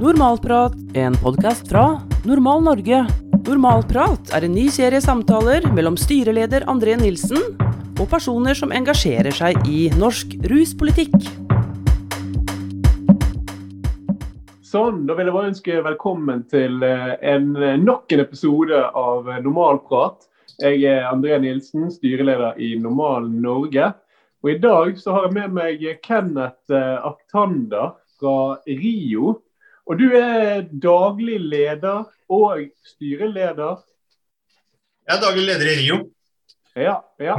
Normalprat, en podkast fra Normal Norge. Normalprat er en ny serie samtaler mellom styreleder André Nilsen og personer som engasjerer seg i norsk ruspolitikk. Sånn, da vil jeg bare ønske velkommen til eh, en, nok en episode av Normalprat. Jeg er André Nilsen, styreleder i Normal Norge. Og I dag så har jeg med meg Kenneth eh, Aktander fra Rio. Og du er daglig leder og styreleder. Jeg er daglig leder i Rio. Ja, ja.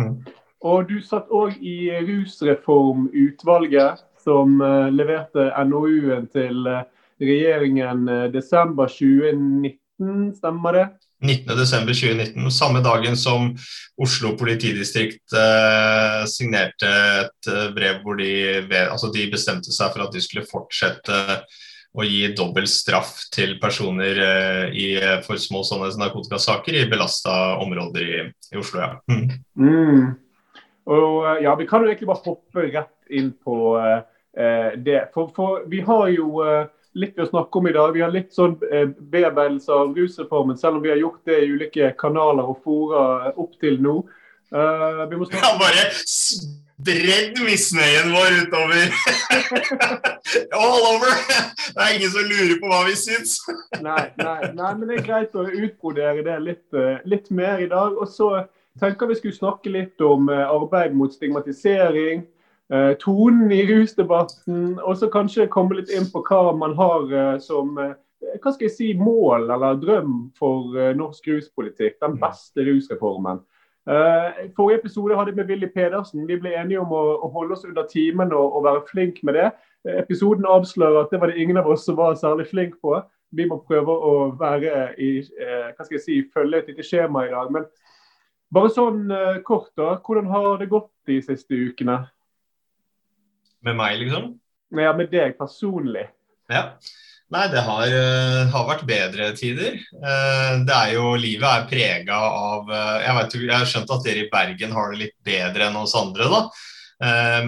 Og du satt òg i rusreformutvalget, som uh, leverte NOU-en til uh, regjeringen uh, desember 2019, stemmer det? 19.12.2019, samme dagen som Oslo politidistrikt eh, signerte et brev hvor de, altså de, bestemte seg for at de skulle fortsette å gi dobbel straff til personer eh, i, for små sånne narkotikasaker i belasta områder i, i, Oslo. Ja. Mm. Mm. Og, eh, ja, vi kan jo egentlig bare hoppe rett inn på eh, det. For, for, vi har jo eh, litt å snakke om i dag. Vi har litt sånn eh, bearbeidelse av rusreformen, selv om vi har gjort det i ulike kanaler og fora opp til nå. Uh, vi må snakke... Ja, bare spredd misnøyen vår utover. All over! Det er ingen som lurer på hva vi syns. nei, nei, nei, men det er greit å utbrodere det litt, eh, litt, mer i dag. Og så tenker vi skulle snakke litt om eh, arbeid mot stigmatisering. Tonen i rusdebatten, og så kanskje komme litt inn på hva man har som hva skal jeg si, mål eller drøm for norsk ruspolitikk. Den beste rusreformen. Uh, forrige episode hadde med Willy Pedersen. Vi ble enige om å, å holde oss under timen og, og være flink med det. Uh, episoden avslører at det var det ingen av oss som var særlig flink på. Vi må prøve å være i, uh, hva skal jeg si, følge et lite skjema i dag. Men bare sånn kort, da. Hvordan har det gått de siste ukene? Med meg, liksom? Ja, med deg personlig. Ja. Nei, det har, uh, har, vært bedre tider. Uh, det er jo, Livet er prega av uh, jeg, vet, jeg har skjønt at dere i Bergen har det litt bedre enn oss andre. da.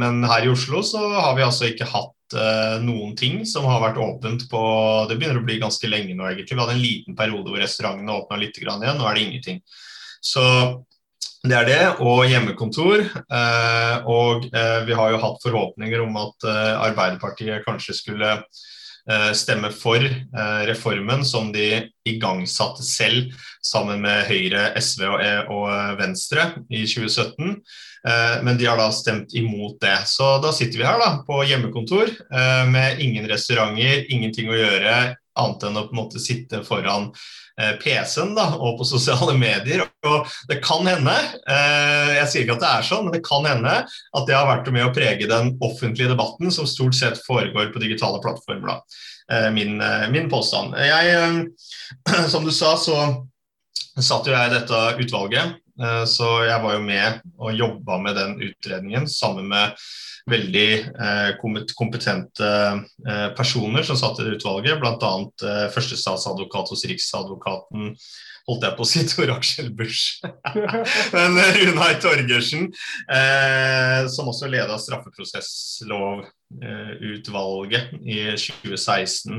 Men her i Oslo så har vi altså ikke hatt noen ting som har vært åpent på Det begynner å bli ganske lenge nå, egentlig. Vi hadde en liten periode hvor restaurantene åpna litt igjen. Nå er det ingenting. Så det er det, og hjemmekontor. Og vi har jo hatt forhåpninger om at Arbeiderpartiet kanskje skulle Eh, stemme for eh, reformen som de igangsatte selv sammen med Høyre, SV og, e Venstre i 2017. Eh, men de har da stemt imot det. Så da sitter vi her da på hjemmekontor med ingen restauranter, ingenting å gjøre annet enn å på en måte sitte foran Eh, PC-en da, og på sosiale medier. og Det kan hende, eh, jeg sier ikke at det er sånn, men det kan hende at det har vært med å prege den offentlige debatten som stort sett foregår på digitale plattformer. da, min, min, påstand. Jeg, som du sa, så satt jo jeg i dette utvalget. Så jeg var jo med og jobba med den utredningen sammen med veldig eh, kompetente eh, personer som satt i utvalget, bl.a. Eh, førstestatsadvokat hos Riksadvokaten holdt jeg på å si Tor Aksel Busch. Men eh, Runar Torgersen, eh, som også leda straffeprosesslovutvalget i 2016.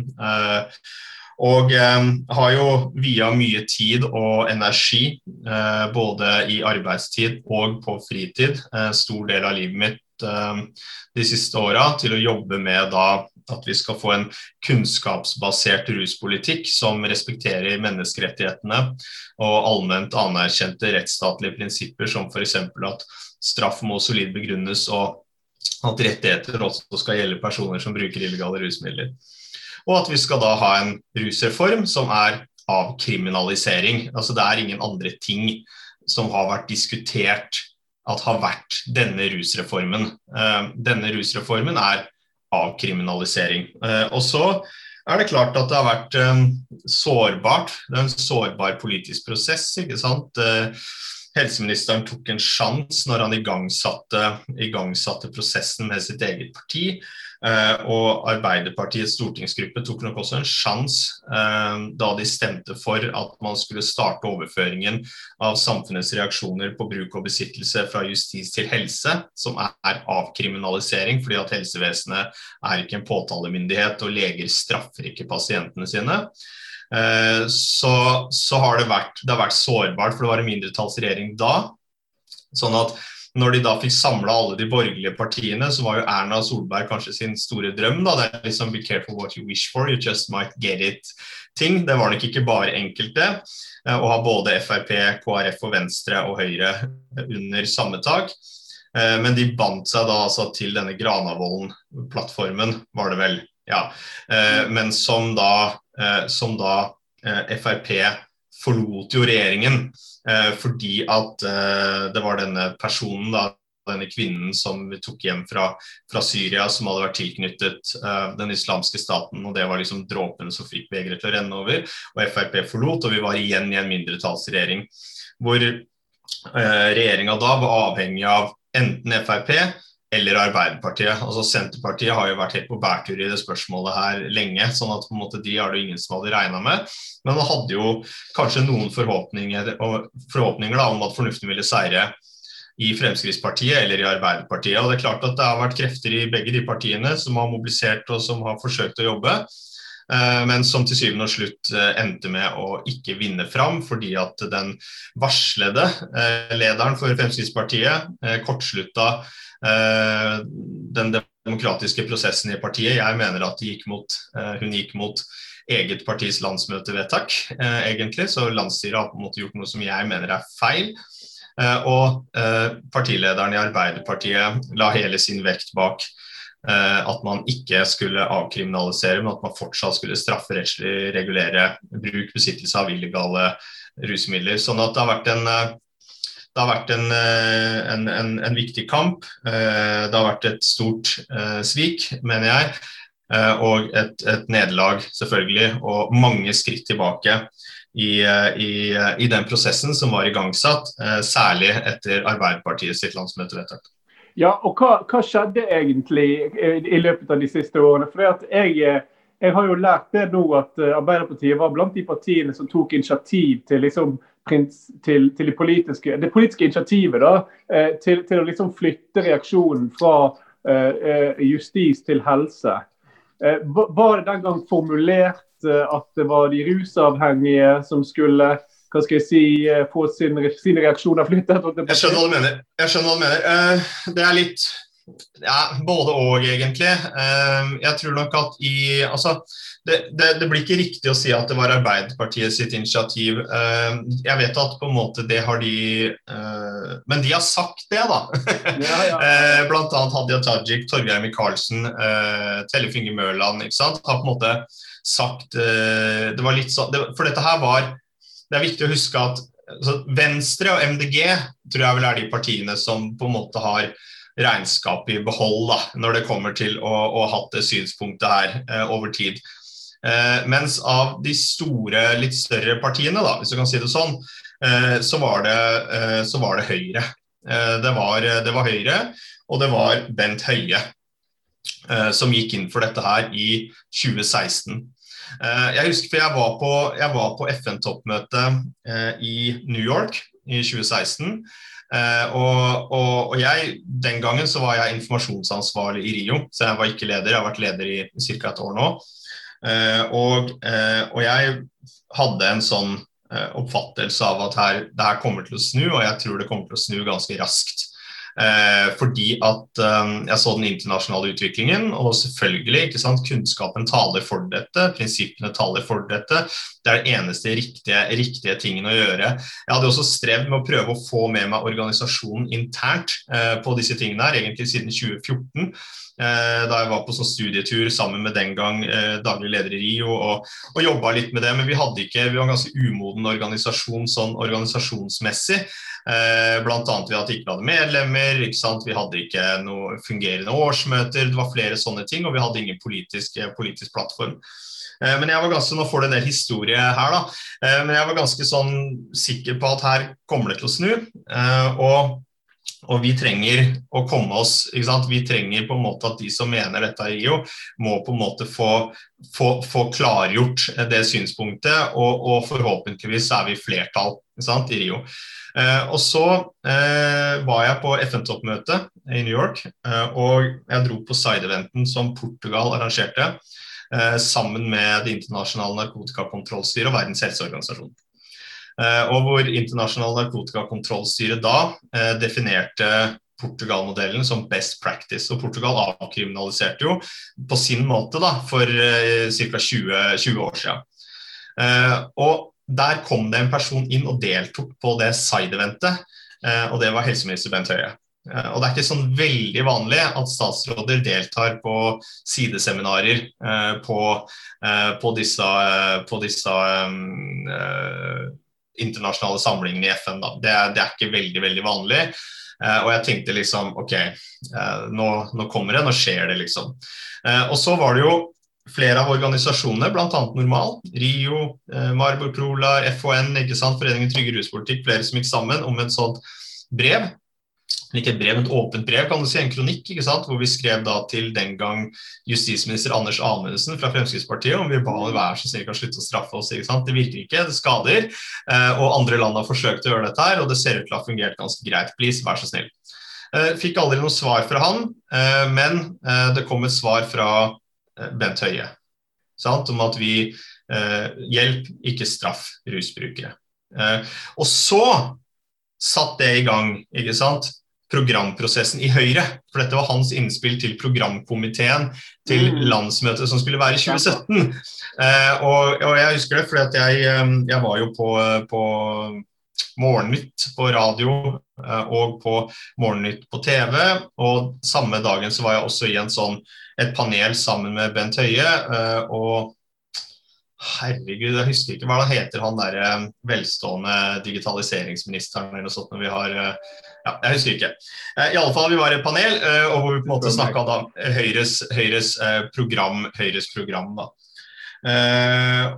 Eh, og eh, har jo via mye tid og energi, eh, både i arbeidstid og på fritid, stor del av livet mitt Eh, de siste åra til å jobbe med da at vi skal få en kunnskapsbasert ruspolitikk som respekterer menneskerettighetene og allment anerkjente rettsstatlige prinsipper, som f.eks. at straff må solid begrunnes og at rettigheter også skal gjelde personer som bruker illegale rusmidler. Og at vi skal da ha en rusreform som er avkriminalisering. Altså det er ingen andre ting som har vært diskutert at har vært denne rusreformen. Eh, denne rusreformen er avkriminalisering. Eh, og så er det klart at det har vært um, sårbart. Det er en sårbar politisk prosess. ikke sant? helseministeren tok en sjanse når han igangsatte, igangsatte prosessen med sitt eget parti. Uh, og Arbeiderpartiets stortingsgruppe tok nok også en sjanse uh, da de stemte for at man skulle starte overføringen av samfunnets reaksjoner på bruk og besittelse fra justis til helse, som er avkriminalisering, fordi at helsevesenet er ikke en påtalemyndighet og leger straffer ikke pasientene sine. Uh, så, så, har det vært, det har vært sårbart, for det var en mindretallsregjering da. sånn at når de da fikk samla alle de borgerlige partiene, så var jo Erna Solberg kanskje sin store drøm. da, Det er liksom 'be careful what you wish for, you just might get it'-ting. Det var nok ikke bare enkelte eh, å ha både Frp, KrF og Venstre og Høyre under samme tak. Eh, men de bandt seg da altså til denne Granavolden-plattformen, var det vel. ja, eh, Men som da, som da Frp forlot jo regjeringen. Eh, fordi at eh, det var denne personen, da, denne kvinnen som vi tok hjem fra, fra Syria, som hadde vært tilknyttet uh, den islamske staten. og Det var liksom dråpen som fikk begeret til å renne over. og Frp forlot, og vi var igjen i en mindretallsregjering. Hvor uh, regjeringa da var avhengig av enten Frp eller Arbeiderpartiet. Altså Senterpartiet har jo vært helt på bærtur i det spørsmålet her lenge, sånn at på en måte de er det ingen som hadde regna med. Men man hadde jo kanskje noen forhåpninger, forhåpninger da, om at fornuften ville seire i Fremskrittspartiet eller i Arbeiderpartiet. Og det er klart at det har vært krefter i begge de partiene som har mobilisert og som har forsøkt å jobbe. Eh, men som til syvende og slutt eh, endte med å ikke vinne fram, fordi at den varslede eh, lederen for Fremskrittspartiet kortslutta den demokratiske prosessen i partiet. Jeg mener at gikk mot, hun gikk mot eget partis landsmøtevedtak, egentlig. Så landsstyret har på en måte gjort noe som jeg mener er feil. Og partilederen i Arbeiderpartiet la hele sin vekt bak at man ikke skulle avkriminalisere, men at man fortsatt skulle strafferettslig regulere bruk, besittelse av illegale rusmidler. Sånn at det har vært en, eh, har vært en, eh, en, en viktig kamp. Det har vært et stort svik, mener jeg. Og et, et nederlag, selvfølgelig. Og mange skritt tilbake i, i, i den prosessen som var igangsatt, særlig etter Arbeiderpartiet sitt landsmøtevedtak. Ja, og hva, hva, skjedde egentlig i løpet av de siste årene? For jeg, jeg, har jo lært det nå at eh, Arbeiderpartiet var blant de partiene som tok initiativ til, liksom, til, til det, politiske, det, politiske, initiativet da, eh, til, til, å liksom flytte reaksjonen fra justis til helse. Var det den gang formulert at det var de rusavhengige som skulle hva skal jeg si, eh, få sin, sine reaksjoner flyttet. Jeg skjønner hva du mener. Jeg skjønner hva du mener. Uh, det er litt ja, både og, egentlig. Uh, jeg tror nok at i Altså, det, det, det, blir ikke riktig å si at det var Arbeiderpartiet sitt initiativ. Jeg vet at på en måte det har de Men de har sagt det, da. Ja, ja. Blant annet Hadia Tajik, Torgeir Micaelsen, Tellef Inge Mørland. ikke sant, har på en måte sagt Det var litt sånn For dette her var det er viktig å huske at altså, Venstre og MDG tror jeg vel er de partiene som på en måte har regnskapet i behold da, når det kommer til å, ha hatt det synspunktet her eh, over tid. Eh, mens av de store, litt større partiene, da, hvis du kan si det sånn, eh, så, var det, eh, så, var det, Høyre. Eh, det var, det, var, Høyre, og det var Bent Høie eh, som gikk inn for dette her i 2016. Eh, jeg husker for jeg var på, på FN-toppmøte eh, i New York i 2016. Eh, og, og, og, jeg, Den gangen så var jeg informasjonsansvarlig i Rio, så jeg var ikke leder. Jeg har vært leder i ca. et år nå. Og, og, jeg hadde en sånn oppfattelse av at her, det her kommer til å snu, og jeg tror det kommer til å snu ganske raskt. Eh, fordi at eh, jeg så den internasjonale utviklingen, og selvfølgelig, ikke sant, kunnskapen taler for dette, prinsippene taler for dette. Det er det eneste riktige, riktige tingen å gjøre. Jeg hadde også strevd med å prøve å få med meg organisasjonen internt eh, på disse tingene her, egentlig siden 2014. da jeg var på sånn studietur sammen med den gang daglig leder i RIO og, og jobba litt med det. Men vi hadde ikke, vi var en ganske umoden organisasjon sånn organisasjonsmessig. Eh, Bl.a. ved at vi ikke hadde medlemmer, vi hadde ikke noe fungerende årsmøter. Det var flere sånne ting, og vi hadde ingen politisk, politisk plattform. Eh, men jeg var ganske, Nå får du en del historie her, da. Eh, men jeg var ganske sånn sikker på at her kommer det til å snu. Eh, og, og vi trenger å komme oss ikke sant? Vi trenger på en måte at de som mener dette i Rio, må på en måte få, få, få klargjort det synspunktet. Og, og, forhåpentligvis er vi flertall sant, i Rio. og så var jeg på FN-toppmøte i New York, og jeg dro på side-eventen som Portugal arrangerte. Eh, sammen med Det internasjonale narkotikakontrollstyret og Verdens helseorganisasjon. Eh, og hvor Internasjonal narkotikakontrollstyre da eh, definerte Portugal-modellen som best practice. Og Portugal avkriminaliserte jo på sin måte da, for ca. 20, 20, år siden. Uh, og der kom det en person inn og deltok på det side-eventet, og det var helseminister Bent Høie. Eh, og Det er ikke sånn veldig vanlig at statsråder deltar på sideseminarer eh, på, eh, på disse, på disse um, internasjonale samlingene i FN. Det det, er, ikke veldig, veldig vanlig. og jeg tenkte liksom OK, nå, nå, kommer det, nå skjer det, liksom. og så var det jo flere av organisasjonene, bl.a. Normal, Rio, Marborg Prolar, FHN, ikke sant? Foreningen Trygge ruspolitikk, flere som gikk sammen om et sånt brev ikke et brev, et åpent brev, kan du si, en kronikk, ikke sant, hvor vi skrev da til den gang justisminister Anders Anundsen fra Fremskrittspartiet om vi ba om vær så snill kan slutte å straffe oss. ikke sant, Det virker ikke, det skader. Eh, og andre land har forsøkt å gjøre dette her, og det ser ut til å ha fungert ganske greit. Please, vær så snill. Eh, fikk aldri noe svar fra han, eh, men det kom et svar fra Bent Høie sant, om at vi hjelp, ikke straff rusbrukere. Og så satt det i gang, ikke sant programprosessen i Høyre. For dette var hans innspill til programkomiteen til mm. landsmøtet som skulle være i 2017. Eh, og, og, jeg husker det fordi jeg, eh, jeg, var jo på, på Morgennytt på radio eh, og på Morgennytt på TV. Og samme dagen så var jeg også i en sånn, et panel sammen med Bent Høie. Eh, og Herregud, jeg husker ikke hva det heter, han der eh, velstående digitaliseringsministeren eller noe sånt når vi har eh, Ja, jeg husker ikke. Eh, I alle fall, vi var i et panel, og hvor vi på en måte snakka da Høyres, Høyres, program, Høyres program, da.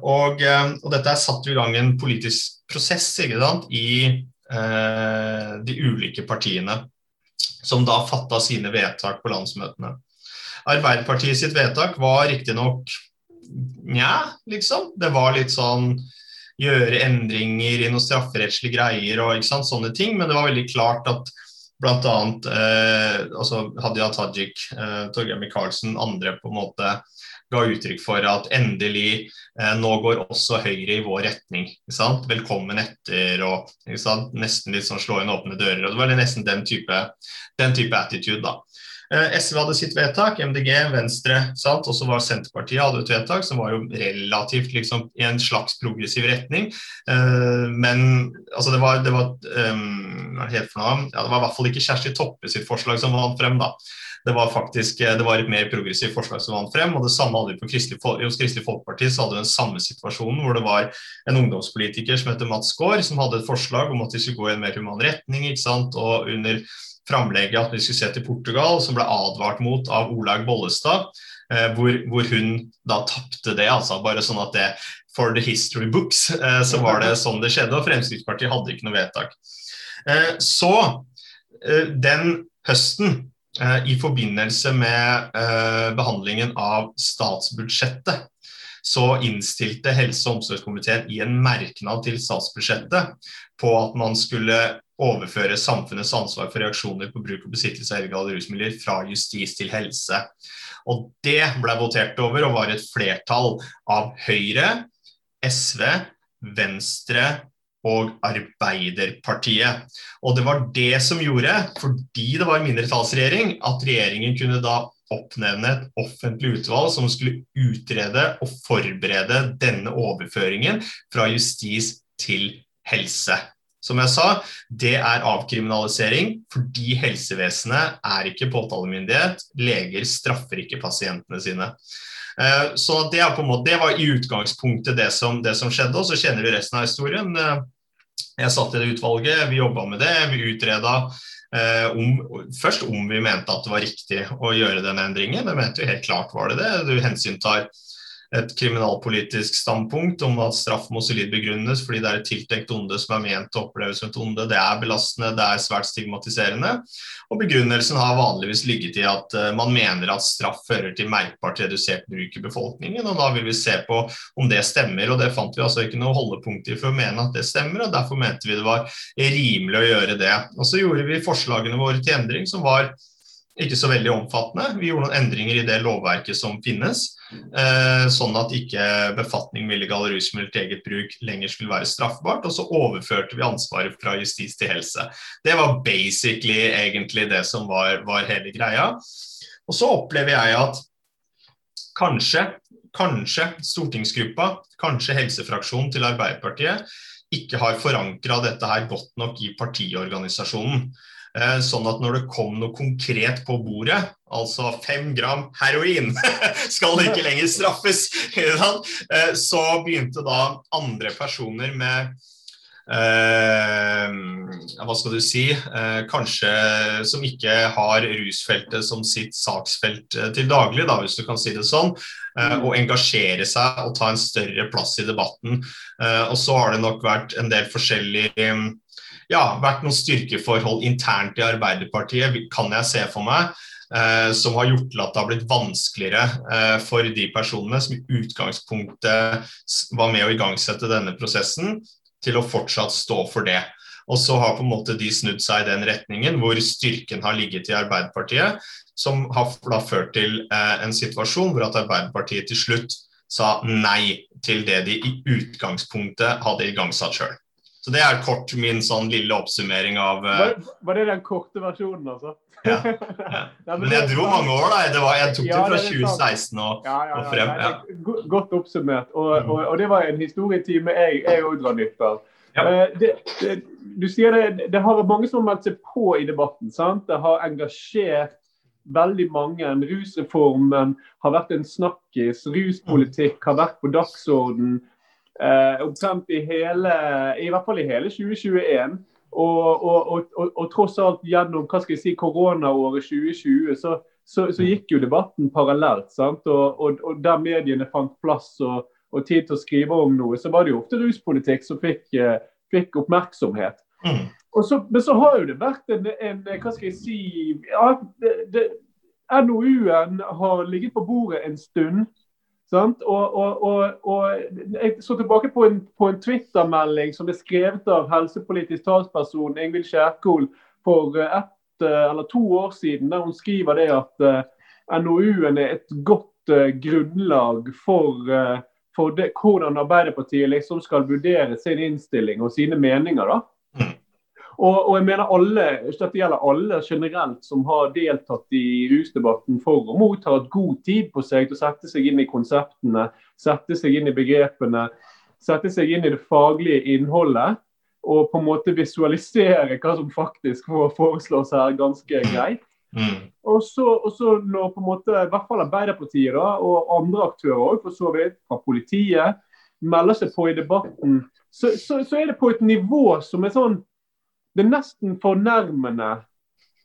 Og, og dette er satt i gang en politisk prosess ikke sant, i de ulike partiene, som da fatta sine vedtak på landsmøtene. Arbeiderpartiet sitt vedtak var riktignok Nja, liksom. Det var litt sånn gjøre endringer i noen strafferettslige greier og ikke sant, sånne ting. Men det var veldig klart at bl.a. Eh, altså Hadia Tajik, eh, Torgeir Micaelsen, andre på en måte ga uttrykk for at endelig eh, nå går også Høyre i vår retning. ikke sant? Velkommen etter og ikke sant? nesten litt sånn slå inn åpne dører. og Det var nesten den type, den type attitude. da. Eh, SV hadde sitt vedtak, MDG, Venstre sant? og så var Senterpartiet hadde et vedtak som var jo relativt liksom, i en slags progressiv retning. Uh, men altså, det var, det var um? Ja, det var i hvert fall ikke Kjersti Toppe sitt forslag som vant frem. da. Det var faktisk det var et mer progressivt forslag som vant frem. og det samme hadde vi på Kristelig, Hos Kristelig Folkeparti så hadde vi den samme situasjonen hvor det var en ungdomspolitiker som heter Mats Gaard, som hadde et forslag om at de skulle gå i en mer human retning. ikke sant, og under framlegget at vi skulle se til Portugal, som ble advart mot av Olaug Bollestad. Eh, hvor, hvor, hun da tapte det. altså Bare sånn at det for the history books eh, så var det sånn det skjedde. Og Fremskrittspartiet hadde ikke noe vedtak. Eh, så den høsten, i forbindelse med behandlingen av statsbudsjettet, så innstilte helse- og omsorgskomiteen i en merknad til statsbudsjettet på at man skulle overføre samfunnets ansvar for reaksjoner på bruk og besittelse av illegale rusmidler fra justis til helse. Og Det ble votert over og var et flertall av Høyre, SV, Venstre og Arbeiderpartiet. Og det var det som gjorde, fordi det var en mindretallsregjering, at regjeringen kunne da oppnevne et offentlig utvalg som skulle utrede og forberede denne overføringen fra justis til helse. Som jeg sa, det er avkriminalisering fordi helsevesenet er ikke påtalemyndighet. Leger straffer ikke pasientene sine. Eh, så det, måte, det, var i utgangspunktet det som, det som, skjedde, og så kjenner vi resten av historien. Eh, jeg satt i det utvalget, vi jobba med det. Vi utreda eh, om, først om vi mente at det var riktig å gjøre den endringen. Det mente vi helt klart var det det. Du hensyntar et kriminalpolitisk standpunkt om at straff må solid begrunnes fordi det er et tiltenkt onde som er ment å oppleves som et onde. Det er belastende, det er svært stigmatiserende. Og Begrunnelsen har vanligvis ligget i at uh, man mener at straff fører til merkbart redusert bruk i befolkningen. og Da vil vi se på om det stemmer. og Det fant vi altså ikke noe holdepunkt i for å mene at det stemmer. og Derfor mente vi det var rimelig å gjøre det. Og Så gjorde vi forslagene våre til endring, som var ikke så veldig omfattende. Vi gjorde noen endringer i det lovverket som finnes, eh, sånn at ikke befatning med illegal rusmiddel til eget bruk lenger skulle være straffbart. Og så overførte vi ansvaret fra justis til helse. Det var basically egentlig det som var, var hele greia. Og så opplever jeg at kanskje, kanskje stortingsgruppa, kanskje helsefraksjonen til Arbeiderpartiet ikke har forankra dette her godt nok i partiorganisasjonen. Eh, sånn at når det kom noe konkret på bordet, altså fem gram heroin skal ikke lenger straffes, eh, så begynte da andre personer med eh, hva skal du si, kanskje som ikke har rusfeltet som sitt saksfelt til daglig, da, hvis du kan si det sånn, å engasjere seg og ta en større plass i debatten. og så har det nok vært en del forskjellige ja, vært noen styrkeforhold internt i Arbeiderpartiet, kan jeg se for meg. Eh, som har gjort til at det har blitt vanskeligere eh, for de personene som i utgangspunktet var med å igangsette denne prosessen, til å fortsatt stå for det. Og så har på en måte de snudd seg i den retningen hvor styrken har ligget i Arbeiderpartiet, som har da ført til eh, en situasjon hvor at Arbeiderpartiet til slutt sa nei til det de i utgangspunktet hadde igangsatt sjøl. Så det er kort min sånn lille oppsummering av uh... var, var, det den korte versjonen, altså? ja. ja. Men jeg dro mange år, da. Det var, jeg tok ja, det fra 2016 og, ja, og frem. Ja. Godt oppsummert. Og, mm. og, og, det var en historietime jeg òg drar nytte av. Uh, det, det, du sier det, det har mange som har meldt seg på i debatten. sant? Det har engasjert veldig mange. Rusreformen har vært en snakkis. Ruspolitikk har vært på dagsorden eh, omtrent i hele i hvert fall i hele 2021. Og, og, og, og tross alt gjennom hva skal jeg si, koronaåret 2020 så, så, så gikk jo debatten parallelt. sant? Og, der mediene fant plass og, tid til å skrive om noe, så var det jo ofte ruspolitikk som fikk, eh, fikk oppmerksomhet. Mm. Så, men så har jo det vært en, en hva skal jeg si ja, NOU-en har ligget på bordet en stund. Og, og, og, og, Jeg så tilbake på en, på en Twitter-melding som ble skrevet av helsepolitisk talsperson Ingvild Kjerkol for eh, ett eh, eller to år siden, der hun skriver det at uh, eh, NOU-en er et godt uh, grunnlag for, uh, for det, hvordan Arbeiderpartiet liksom skal vurdere sin innstilling og sine meninger. da. Og, og, jeg mener alle, Dette gjelder alle generelt som har deltatt i rusdebatten for og mot, har hatt god tid på seg til å sette seg inn i konseptene, sette seg inn i begrepene, sette seg inn i det faglige innholdet. Og på en måte visualisere hva som faktisk foreslås her, ganske greit. Mm. Og, så, og, så, når på en måte, i hvert fall Arbeiderpartiet da, og andre aktører også, for så vidt, fra politiet, melder seg på i debatten, så, så, så er det på et nivå som er sånn det er nesten fornærmende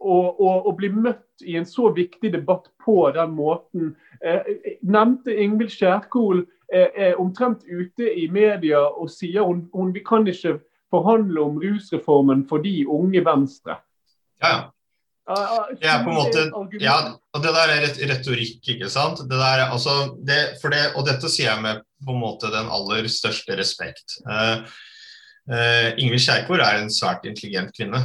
å, å, å, bli møtt i en så viktig debatt på den måten. Eh, nevnte Ingvild Skjærkol er, er, omtrent ute i media og sier hun, hun vi kan ikke forhandle om rusreformen for de unge Venstre. Ja, ja. Det er på en måte, ja, og det der er retorikk, ikke sant. Det der, altså, det, det, og dette sier jeg med på en måte den aller største respekt. Uh, Uh, Ingvild Kjerkol er en svært intelligent kvinne.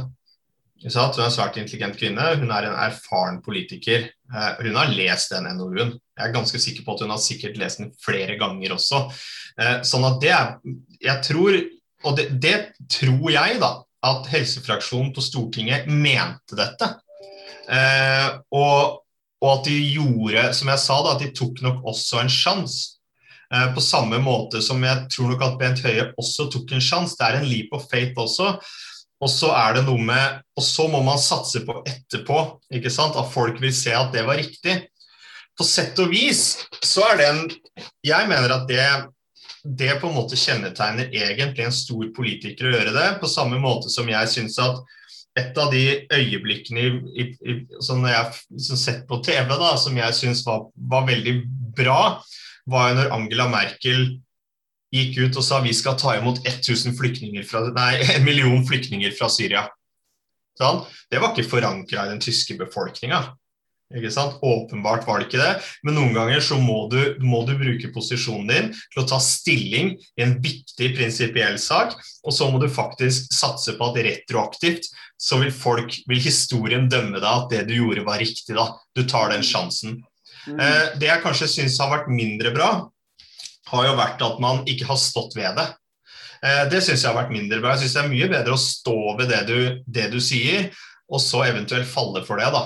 Hun er en svært intelligent kvinne, hun er en erfaren politiker. Uh, hun har lest den NOU-en. Jeg er ganske sikker på at hun har sikkert lest den flere ganger også. Uh, sånn at det er Jeg tror, og det, det, tror jeg, da, at helsefraksjonen på Stortinget mente dette. Og, og, at de gjorde, som jeg sa, da, at de tok nok også en sjanse Eh, på samme måte som jeg tror nok at Bent Høie også tok en sjanse. Det er en leap of faith også. Og så er det noe med Og så må man satse på etterpå, ikke sant? at folk vil se at det var riktig. På sett og vis så er det en Jeg mener at det, det på en måte kjennetegner egentlig en stor politiker å gjøre det, på samme måte som jeg syns at et av de øyeblikkene i, i, i, som jeg har sett på TV da, som jeg syns var, var, veldig bra, var jo når Angela Merkel gikk ut og sa vi skal ta imot 1000 fra, nei, en million flyktninger fra Syria. Sånn? Det var ikke forankra i den tyske befolkninga. Åpenbart var det ikke det, men noen ganger så må du, må du, bruke posisjonen din til å ta stilling i en viktig prinsipiell sak, og så må du faktisk satse på at retroaktivt så vil folk, vil historien dømme deg at det du gjorde var riktig. da. Du tar den sjansen. Mm. Eh, det jeg kanskje syns har vært mindre bra, har jo vært at man ikke har stått ved det. Eh, det syns jeg har vært mindre bra. Jeg syns det er mye bedre å stå ved det du, det du, sier, og så eventuelt falle for det. da.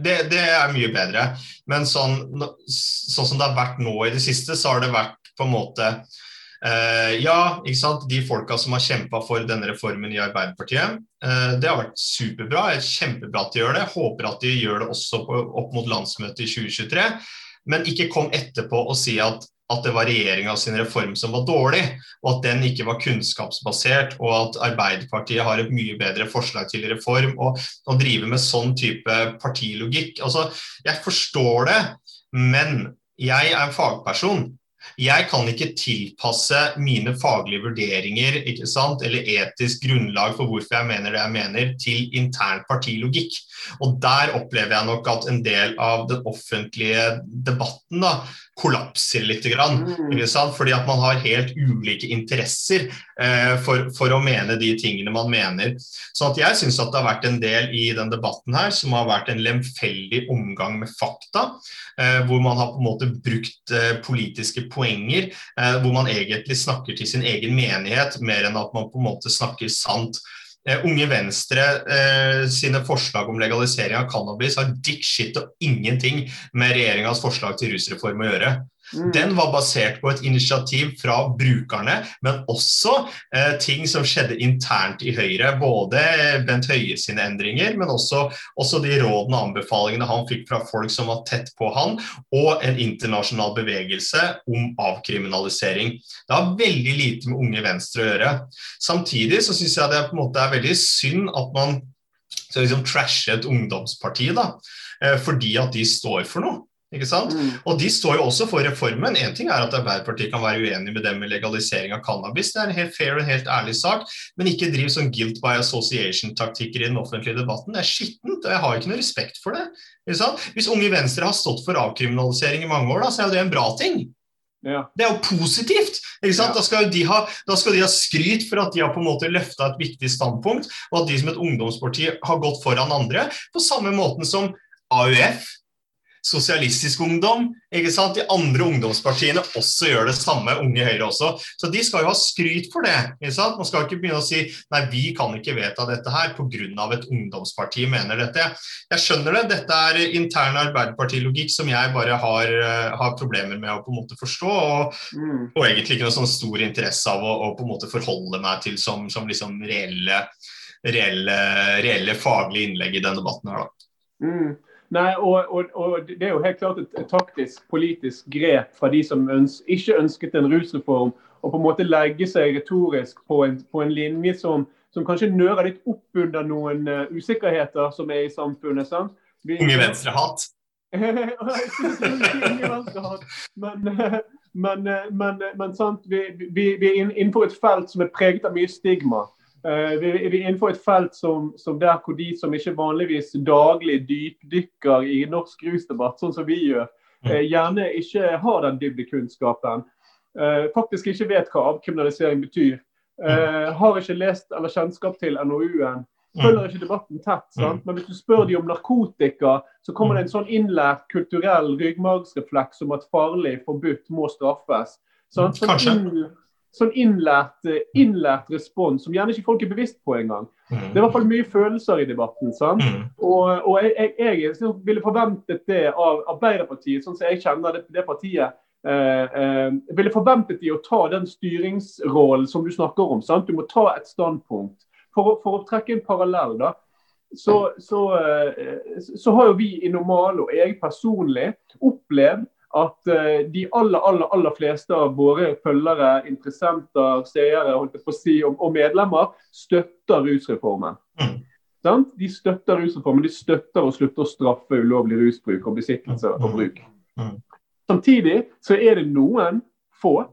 Det, det er mye bedre. Men sånn, sånn, som det har vært nå i det siste, så har det vært på en måte eh, Ja, ikke sant. De folka som har kjempa for denne reformen i Arbeiderpartiet, eh, det har vært superbra. Kjempebra at de gjør det. Håper at de gjør det også opp mot landsmøtet i 2023. Men ikke kom etterpå og si at at det var regjeringa sin reform som var dårlig, og at den ikke var kunnskapsbasert, og at Arbeiderpartiet har et mye bedre forslag til reform. Og å drive med sånn type partilogikk Altså, jeg forstår det, men jeg er en fagperson. Jeg kan ikke tilpasse mine faglige vurderinger eller etisk grunnlag for hvorfor jeg mener det jeg mener, til intern partilogikk. Og Der opplever jeg nok at en del av den offentlige debatten da, kollapser litt. Grann, mm. Fordi at man har helt ulike interesser eh, for, for, å mene de tingene man mener. Så at jeg syns at det har vært en del i den debatten her som har vært en lemfeldig omgang med fakta. Eh, hvor man har på en måte brukt eh, politiske poenger, eh, hvor man egentlig snakker til sin egen menighet mer enn at man på en måte snakker sant. Uh, Unge Venstre eh, sine forslag om legalisering av cannabis har dick shit og ingenting med regjeringas forslag til rusreform å gjøre. Mm. Den var basert på et initiativ fra brukerne, men også eh, ting som skjedde internt i Høyre. Både Bent Høie sine endringer, men også, også, de rådene og anbefalingene han fikk fra folk som var tett på han, og en internasjonal bevegelse om avkriminalisering. Det har veldig lite med Unge Venstre å gjøre. Samtidig så syns jeg det på en måte er veldig synd at man liksom trashe et ungdomsparti, da, eh, fordi at de står for noe. Ikke sant? Mm. Og de står jo også for reformen. Én ting er at Arbeiderpartiet kan være uenig med dem med legalisering av cannabis, det er en helt fair og helt ærlig sak, men ikke driv sånn guilt by association-taktikker i den offentlige debatten. Det er skittent, og jeg har ikke noe respekt for det. Ikke sant? Hvis Unge Venstre har stått for avkriminalisering i mange år, da, så er jo det en bra ting. Ja. Det er jo positivt! Ja. Da, skal ha, da, skal de ha skryt for at de har på en måte løfta et viktig standpunkt, og at de som et ungdomsparti har gått foran andre, på samme måten som AUF Sosialistisk Ungdom. ikke sant? De andre ungdomspartiene også gjør det samme, Unge Høyre også. Så de skal jo ha skryt for det. ikke sant? Man skal ikke begynne å si nei, vi kan ikke vedta dette her pga. et ungdomsparti mener dette. Jeg skjønner det, dette er intern arbeiderpartilogikk som jeg bare har, uh, har, problemer med å på en måte forstå, og, mm. og egentlig ikke noe sånn stor interesse av å, å, på en måte forholde meg til som, som liksom reelle, reelle, reelle faglige innlegg i den debatten her. da. Mm. Nei, og, og, og, Det er jo helt klart et, taktisk politisk grep fra de som øns, ikke ønsket en rusreform, å på en måte legge seg retorisk på en, på en linje som, som, kanskje nører litt opp under noen uh, usikkerheter som er i samfunnet. sant? Vi, Unge venstrehat? men, men, men, men sant? Vi, vi, vi er innenfor et felt som er preget av mye stigma. Uh, vi, er innenfor et felt som, som, der hvor de som ikke vanligvis daglig dypdykker i norsk rusdebatt, sånn som vi gjør, uh, gjerne ikke har den dybdekunnskapen. Uh, faktisk ikke vet hva avkriminalisering betyr. har ikke lest eller kjennskap til NOU-en. Følger ikke debatten tett. Sant? Men hvis du spør de om narkotika, så kommer det en sånn innlært kulturell ryggmargsrefleks om at farlig, forbudt, må straffes. Sant? Sånn Kanskje sånn innlært, eh, innlært, respons som gjerne ikke folk er bevisst på engang. Mm. Det er i hvert fall mye følelser i debatten. sant? Mm. Og, og jeg, jeg, jeg, ville forventet det av Arbeiderpartiet, sånn som jeg kjenner det, det partiet. eh, eh, ville forventet de å ta den styringsrollen som du snakker om. Sant? Du må ta et standpunkt. For for å trekke en parallell, da, så, så, eh, så, har jo vi i Normale, og jeg personlig, opplevd at eh, de aller, aller, aller fleste av våre følgere, interessenter, seere si, og, og medlemmer støtter rusreformen. Mm. De støtter rusreformen, de støtter å slutte å straffe ulovlig rusbruk og besittelse og bruk. Mm. Samtidig så er det noen få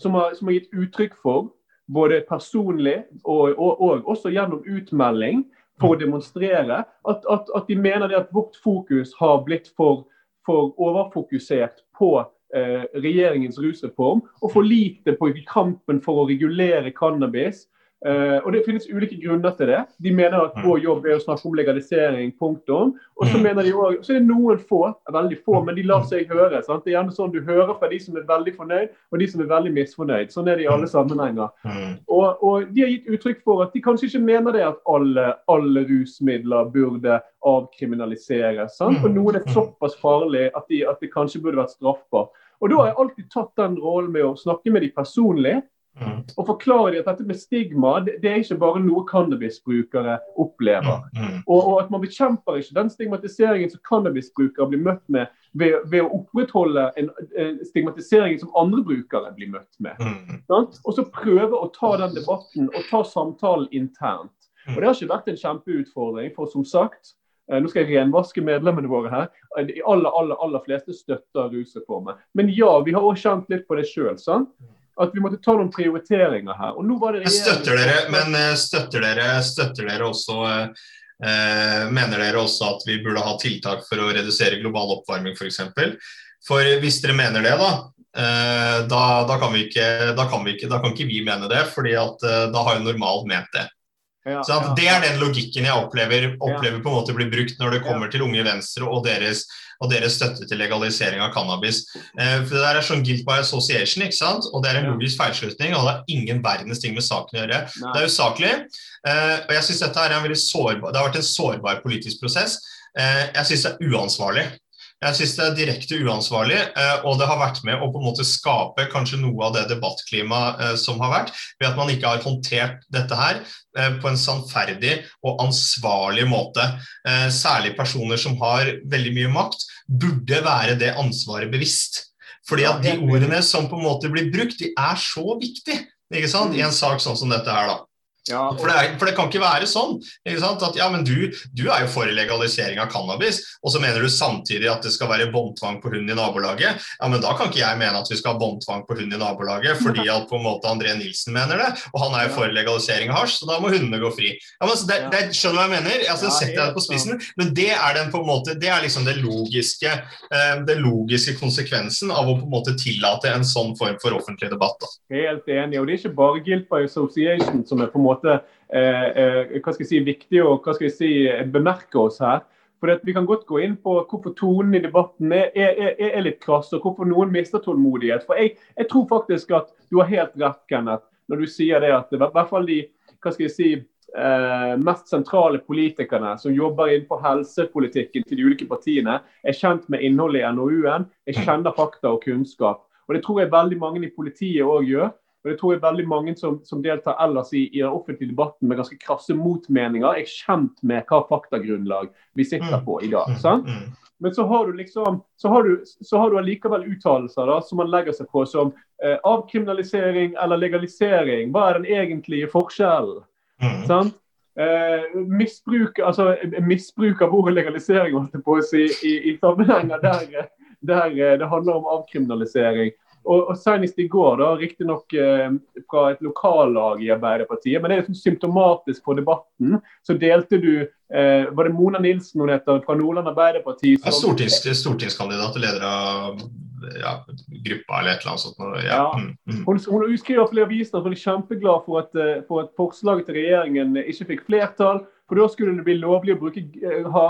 som har, som har gitt uttrykk for, både personlig og, og, og, også gjennom utmelding, for å demonstrere at, at, at de mener at vårt fokus har blitt for, for overfokusert på eh, regjeringens rusreform, og for lite på kampen for å regulere cannabis Uh, og Det finnes ulike grunner til det. De mener at vår jobb er å snakke om legalisering, punktum. Og så mm. mener de også, så er det noen få, veldig få, men de lar seg høre. Sant? Det er gjerne sånn Du hører fra de som er veldig fornøyd, og de som er veldig misfornøyd. Sånn er det i alle sammenhenger. Mm. Og, og De har gitt uttrykk for at de kanskje ikke mener det at alle, alle rusmidler burde avkriminaliseres. Sant? Og noen er såpass farlig at, de, at det kanskje burde vært straffbart. Og Da har jeg alltid tatt den rollen med å snakke med de personlig Mm. Og forklare dem at dette med stigma det, det, er ikke bare noe cannabisbrukere opplever. Mm. mm. Og, og, at man bekjemper ikke den stigmatiseringen som cannabisbrukere blir møtt med ved, ved å opprettholde en, en, stigmatisering som andre brukere blir møtt med. Mm. Og så prøve å ta den debatten og ta samtalen internt. Og Det har ikke vært en kjempeutfordring, for som sagt eh, nå skal jeg renvaske medlemmene våre her. De aller aller, aller fleste støtter rusreformen. Men ja, vi har også kjent litt på det sjøl at vi måtte ta noen prioriteringer her. Og nå var det støtter dere, Men eh, støtter dere, støtter dere også eh, Mener dere også at vi burde ha tiltak for å redusere global oppvarming f.eks.? For, eksempel? for hvis dere mener det, da, eh, da, da, kan vi ikke, da, kan vi ikke, da kan ikke vi mene det, fordi at eh, da har jo normalt ment det. Ja, så Det er den logikken jeg opplever, opplever på en måte blir brukt når det kommer til Unge Venstre og deres og deres støtte til legalisering av cannabis. Eh, for Det der er sånn guilt by association, ikke sant? og det er en logisk feilslutning. og Det har ingen verdens ting med saken å gjøre. Nei. Det er usaklig. Eh, og jeg synes dette er en veldig sårbar, Det har vært en sårbar politisk prosess. Eh, jeg synes det er uansvarlig. Jeg synes det er direkte uansvarlig, eh, og det har vært med å på en måte skape kanskje noe av det debattklimaet eh, som har vært, ved at man ikke har håndtert dette her eh, på en sannferdig og ansvarlig måte. Særlig personer som har veldig mye makt, burde være det ansvaret bevisst. Fordi at de ordene som på en måte blir brukt, de er så viktige ikke sant? i en sak sånn som dette her. da. Ja, for, det er, for, det kan ikke være sånn. Ikke at ja, men du, du, er jo for legalisering av cannabis, og så mener du samtidig at det skal være båndtvang på hund i nabolaget. Ja, men Da kan ikke jeg mene at vi skal ha båndtvang på hund i nabolaget, fordi at på en måte André Nilsen mener det, og han er jo for legalisering av hasj, så da må hundene gå fri. Ja, men det, det, skjønner du hva jeg mener? Altså, ja, setter jeg det på spissen, men det er, den på en måte, det er liksom det logiske, eh, det logiske konsekvensen av å på en måte tillate en sånn form for offentlig debatt. Da. Helt enig, og det er ikke bare guilt by association som er på en måte måte eh, eh, hva skal jeg si, viktig å hva skal jeg si, bemerke oss her. For Vi kan godt gå inn på hvorfor tonen i debatten er, er, er litt krass, og hvorfor noen mister tålmodighet. For jeg, jeg, tror faktisk at du har helt rett, Kenneth, når du sier det at i hvert fall de hva skal jeg si, eh, mest sentrale politikerne som jobber innenfor helsepolitikken til de ulike partiene, er kjent med innholdet i NOU-en. Jeg kjenner fakta og kunnskap. Og Det tror jeg veldig mange i politiet òg gjør. Og det tror jeg veldig mange som, som deltar ellers i, i, den offentlige debatten med ganske krasse motmeninger, er kjent med hva faktagrunnlag vi sitter mm. på i dag. Mm. sant? Mm. Men så har du liksom, så har du, så har du allikevel uttalelser da, som man legger seg på som eh, avkriminalisering eller legalisering. Hva er den egentlige forskjellen? Mm. sant? Eh, misbruk, altså, misbruk av ordet legalisering holdt jeg på å si, i, i sammenhenger der, der eh, det handler om avkriminalisering. Og, og Senest i går, da, riktignok eh, fra et lokallag i Arbeiderpartiet, men det er liksom symptomatisk for debatten, så delte du eh, Var det Mona Nilsen hun heter, fra Nordland Arbeiderparti? Som, stortings, stortingskandidat og leder av ja, gruppa eller et eller annet sånt. Ja. ja. Mm, mm. Hun, hun skriver flere aviser at hun er kjempeglad for at, eh, for at forslaget til regjeringen ikke fikk flertall. For da skulle det bli lovlig å bruke, eh, ha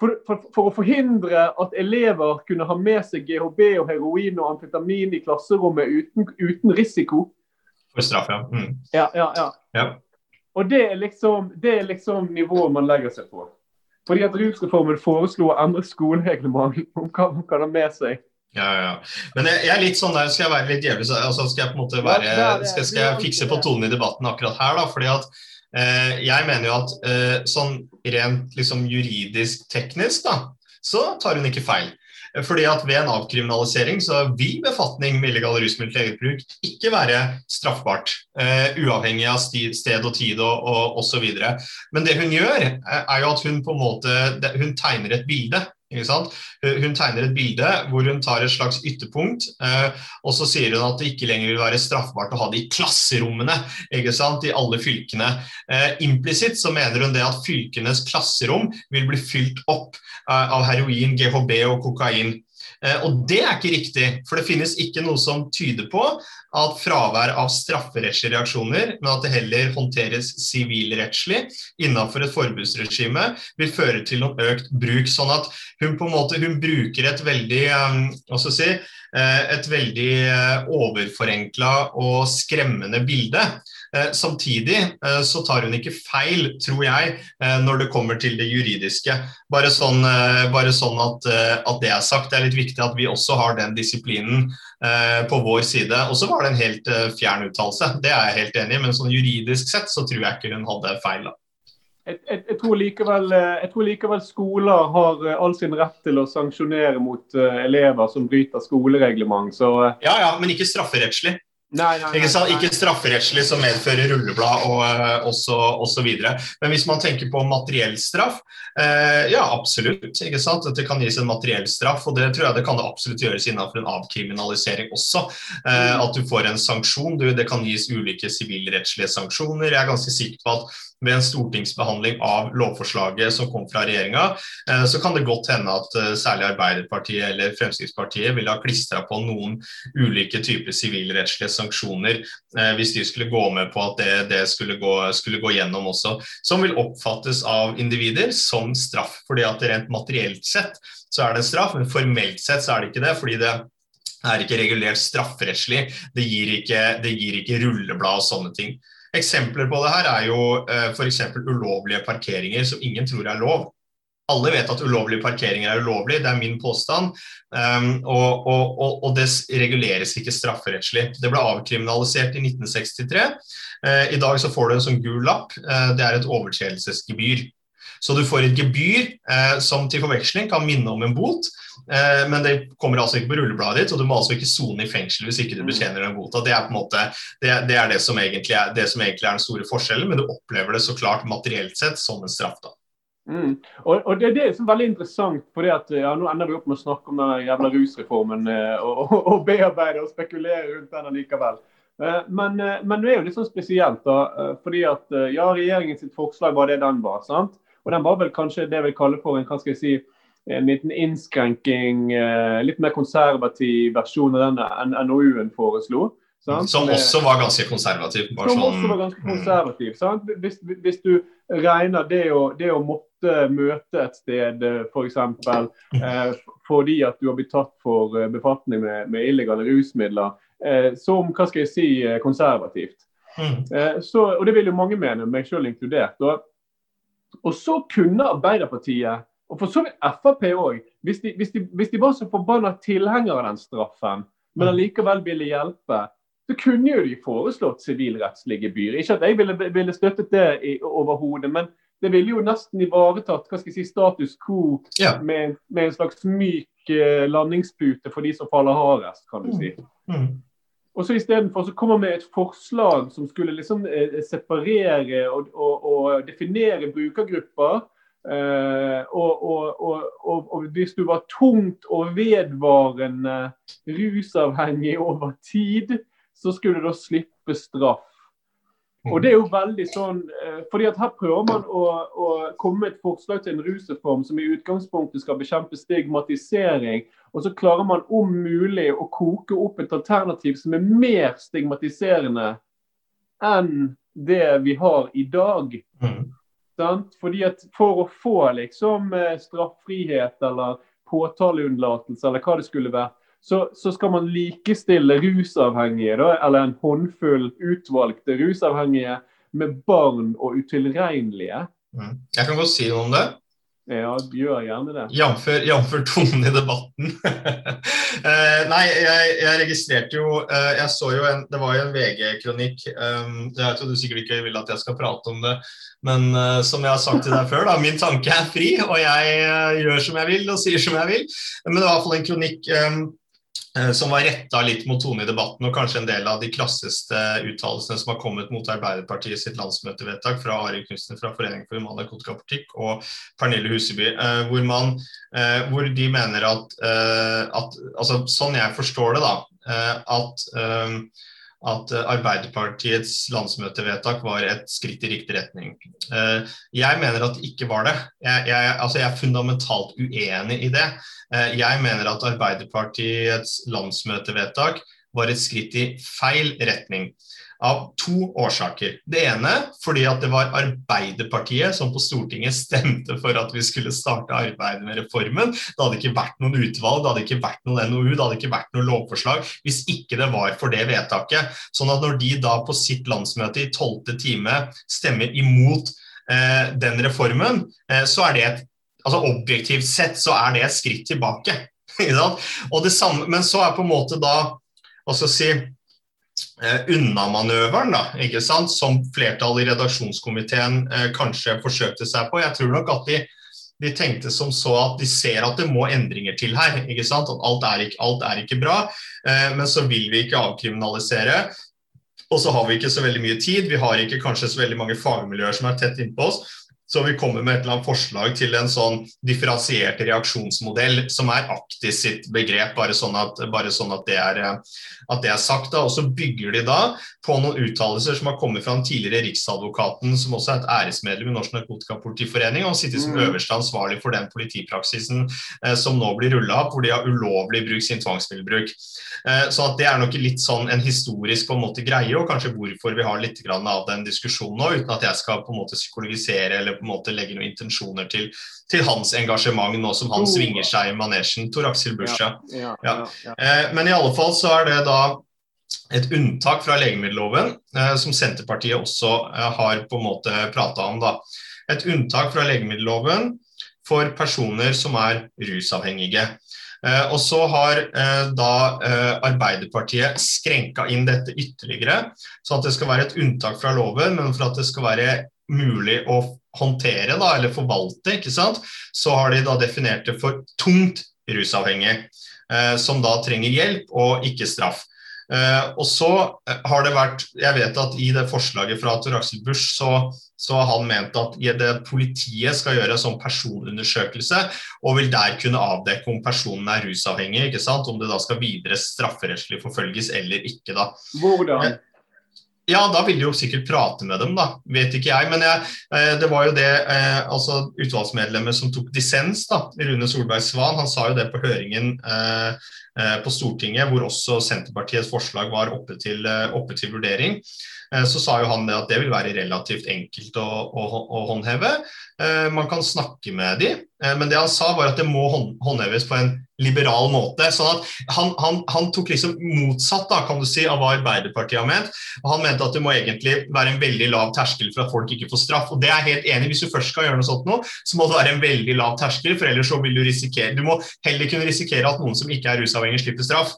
for, for, for, å forhindre at elever kunne ha med seg GHB og heroin og amfetamin i klasserommet uten, uten risiko. For straff, ja. Mm. ja. Ja, ja, ja. Og det er, liksom, det er liksom nivået man legger seg på. Fordi at Rusreformen foreslo å endre skolereglementet om hva man kan ha med seg Ja, ja. Men jeg, jeg, er litt sånn der, skal jeg være litt djevelsk altså Skal jeg på en måte være, skal, skal jeg fikse på tonen i debatten akkurat her, da? fordi at jeg mener jo at eh, sånn rent liksom juridisk teknisk, da, så tar hun ikke feil. Fordi at Ved en avkriminalisering så vil befatning med illegale rusmidler til eget bruk ikke være straffbart. Uavhengig av sted og tid og, og osv. Men det hun gjør, er jo at hun på en måte hun tegner et bilde. Hun tegner et bilde hvor hun tar et slags ytterpunkt, uh, og så sier hun at det ikke lenger vil være straffbart å ha det i klasserommene i alle fylkene. Uh, Implisitt så mener hun det at fylkenes klasserom vil bli fylt opp av heroin, GHB og kokain. Eh, og det er ikke riktig, for det finnes ikke noe som tyder på at fravær av strafferettslige reaksjoner, men at det heller håndteres sivilrettslig innenfor et forbudsregime, vil føre til noen økt bruk. Sånn at hun på en måte hun bruker et veldig um, si, eh, et veldig overforenkla og skremmende bilde. Eh, samtidig eh, så tar hun ikke feil, tror jeg, eh, når det kommer til det juridiske. Bare sånn, bare sånn at, at, det er sagt. Det er litt viktig at vi også har den disiplinen på vår side. Og så var det en helt fjern uttalelse, det er jeg helt enig i, men sånn juridisk sett så tror jeg ikke hun hadde feil. da. Jeg, jeg, jeg, tror likevel, jeg, tror likevel, skoler har all sin rett til å sanksjonere mot elever som bryter skolereglement. Så. Ja, ja, men ikke strafferettslig. Nei, nei, nei, ikke, ikke, strafferettslig som medfører rulleblad og uh, osv. Men hvis man tenker på materiell straff, eh, ja absolutt. ikke sant? At det kan gis en materiell straff, og det tror jeg det kan det absolutt gjøres innenfor en avkriminalisering også. Eh, at du får en sanksjon. Du, det kan gis ulike sivilrettslige sanksjoner. Jeg er ganske sikker på at ved en stortingsbehandling av lovforslaget som kom fra regjeringa, eh, så kan det godt hende at eh, særlig Arbeiderpartiet eller Fremskrittspartiet ville ha klistra på noen ulike typer sivilrettslige sanksjoner eh, hvis de skulle gå med på at det, det skulle, gå, skulle, gå, gjennom også, som vil oppfattes av individer som straff. fordi at rent materielt sett så er det straff, men formelt sett så er det ikke det. fordi det er ikke regulert strafferettslig. Det gir ikke, det gir ikke rulleblad og sånne ting. Eksempler på det her er jo eh, f.eks. ulovlige parkeringer som ingen tror er lov. Alle vet at ulovlige parkeringer er ulovlig, det er min påstand. Um, og, og, og, og, det reguleres ikke strafferettslig. Det ble avkriminalisert i 1963. Uh, I dag så får du en sånn gul lapp. Uh, det er et overtredelsesgebyr. Så du får et gebyr eh, som til forveksling kan minne om en bot, Eh, men det kommer altså ikke på rullebladet ditt, og du må altså ikke sone i fengsel hvis ikke du mm. betjener den bota. Det er på en måte, det, det, er det, som egentlig er, det som egentlig er den store forskjellen, men du opplever det så klart materielt sett som en straff. da. Mm. Og, og, det, det er liksom veldig interessant, fordi at ja, nå ender vi opp med å snakke om den jævla rusreformen eh, og, og, og, bearbeide og spekulere rundt den likevel. Eh, men, men det er jo litt sånn spesielt, da, fordi at ja, regjeringens forslag var det den var. sant? Og den var vel kanskje det jeg vil kalle for en hva skal jeg si, en liten innskrenking, eh, litt mer konservativ versjon av den NOU-en foreslo. Sant? Som også var ganske konservativ. som sånn, også var ganske konservativ. Sant? Hvis, hvis du regner det å, det å, måtte møte et sted, eh, f.eks. For eh, fordi at du har blitt tatt for eh, befatning med, med illegale rusmidler, eh, som hva skal jeg si, konservativt. Mm. Eh, så, og det vil jo mange mene, meg selv inkludert. Og, og så kunne Arbeiderpartiet og for så vidt Frp òg. Hvis, hvis, hvis, de var så forbanna tilhengere av den straffen, men mm. allikevel ville hjelpe, så kunne jo de foreslått sivilrettslige gebyr. Ikke at jeg ville, ville støttet det overhodet, men det ville jo nesten ivaretatt hva skal jeg si, status quo ja. med, med, en slags myk eh, landingspute for de som faller hardest, kan du si. Mm. Mm. Og så Istedenfor så kommer med et forslag som skulle liksom eh, separere og, og, og definere brukergrupper Uh, og, og, og, hvis du var tungt og vedvarende rusavhengig over tid, så skulle du da slippe straff. Og det er jo veldig sånn, uh, fordi at Her prøver man å, å, komme med et forslag til en rusreform som i utgangspunktet skal bekjempe stigmatisering. Og så klarer man om mulig å koke opp et alternativ som er mer stigmatiserende enn det vi har i dag. Mm. Fordi at For å få liksom eh, straffrihet eller påtaleunnlatelse eller hva det skulle være, så, så, skal man likestille rusavhengige, da, eller en håndfull utvalgte rusavhengige, med barn og utilregnelige. Mm. Jeg kan godt si noe om det. Ja, gjør gjerne det. Jf. tonen i debatten. uh, nei, jeg, jeg, registrerte jo uh, Jeg så jo en Det var jo en VG-kronikk. Um, jeg tror du sikkert ikke vil at jeg skal prate om det, men uh, som jeg har sagt til deg før, da, min tanke er fri, og jeg gjør som jeg vil og sier som jeg vil. Men det var i hvert fall en kronikk um, Eh, som var retta litt mot tone i debatten, og kanskje en del av de krasseste uttalelsene som har kommet mot Arbeiderpartiet sitt landsmøtevedtak fra Ari Knutsen fra Foreningen for human narkotikapolitikk og Pernille Huseby, eh, hvor, man, eh, hvor de mener at, at altså, Sånn jeg forstår det, da, at at Arbeiderpartiets landsmøtevedtak var et skritt i riktig retning. Jeg mener at det ikke var det. Jeg, jeg, altså jeg er fundamentalt uenig i det. Eh, jeg mener at Arbeiderpartiets landsmøtevedtak var et skritt i feil retning. Av to årsaker. Det ene fordi at det var Arbeiderpartiet som på Stortinget stemte for at vi skulle starte arbeidet med reformen. Det hadde ikke vært noen utvalg, det hadde ikke vært noen NOU, det hadde ikke vært noe lovforslag hvis ikke det var for det vedtaket. Sånn at når de da på sitt landsmøte i tolvte time stemmer imot eh, den reformen, eh, så er det et altså Objektivt sett så er det et skritt tilbake. og det samme, men så er på en måte da altså si, eh, unnamanøveren da, ikke sant, som flertallet i redaksjonskomiteen eh, kanskje forsøkte seg på. Jeg tror nok at de, de, tenkte som så at de ser at det må endringer til her. ikke sant, At alt er ikke, alt er ikke bra. Eh, men så vil vi ikke avkriminalisere. Og så har vi ikke så veldig mye tid. Vi har ikke kanskje så veldig mange fagmiljøer som er tett innpå oss. Så vi kommer med et eller annet forslag til en sånn differensiert reaksjonsmodell, som er aktiv sitt begrep, bare sånn at, bare sånn at, det, er, at det, er, sagt. Da. Og så bygger de da på noen uttalelser som har kommet fra den tidligere Riksadvokaten, som også er et æresmedlem i Norsk Narkotikapolitiforening, og sitter som mm. øverste ansvarlig for den politipraksisen eh, som nå blir rulla opp, hvor de har ulovlig brukt sin tvangsmiddelbruk. Eh, så at det er nok litt sånn en historisk på en måte greie, og kanskje hvorfor vi har litt av den diskusjonen nå, uten at jeg skal på en måte psykologisere eller måte legger noen intensjoner til, til hans engasjement nå som han oh. svinger seg i manesjen. Tor Aksel Busha. Ja, ja, ja, eh, men i alle fall så er det da et unntak fra legemiddelloven, eh, som Senterpartiet også eh, har på en måte prata om. da. Et unntak fra legemiddelloven for personer som er rusavhengige. Eh, og så har eh, da eh, Arbeiderpartiet skrenka inn dette ytterligere, så at det skal være et unntak fra loven, men for at det skal være mulig å håndtere da, eller forvalte, ikke sant? så har de da definert det for tungt rusavhengig, eh, som da trenger hjelp og ikke straff. Eh, og så eh, har det vært Jeg vet at i det forslaget fra Tor Aksel Busch så, så, har han ment at det, politiet skal gjøre en sånn personundersøkelse og vil der kunne avdekke om personen er rusavhengig, ikke sant? om det da skal videre strafferettslig forfølges eller ikke. da. Hvordan? Ja, da ville de jo sikkert prate med dem, da. Vet ikke jeg. Men jeg, eh, det var jo det eh, altså utvalgsmedlemmet som tok dissens, da, Rune Solberg Svan, han sa jo det på høringen eh, på Stortinget, hvor også Senterpartiets forslag var oppe til, oppe til vurdering. Eh, så sa jo han det at det vil være relativt enkelt å, å, å håndheve. Eh, man kan snakke med de, eh, men det han sa var at det må håndheves på en liberal måte. sånn at han, han, han tok liksom motsatt da, kan du si, av hva Arbeiderpartiet har ment. og Han mente at det må egentlig være en veldig lav terskel for at folk ikke får straff. og det er jeg helt enig. Hvis du først skal gjøre noe sånt nå, så må det være en veldig lav terskel, for ellers så vil du risikere Du må heller kunne risikere at noen som ikke er rusavhengig, slipper straff.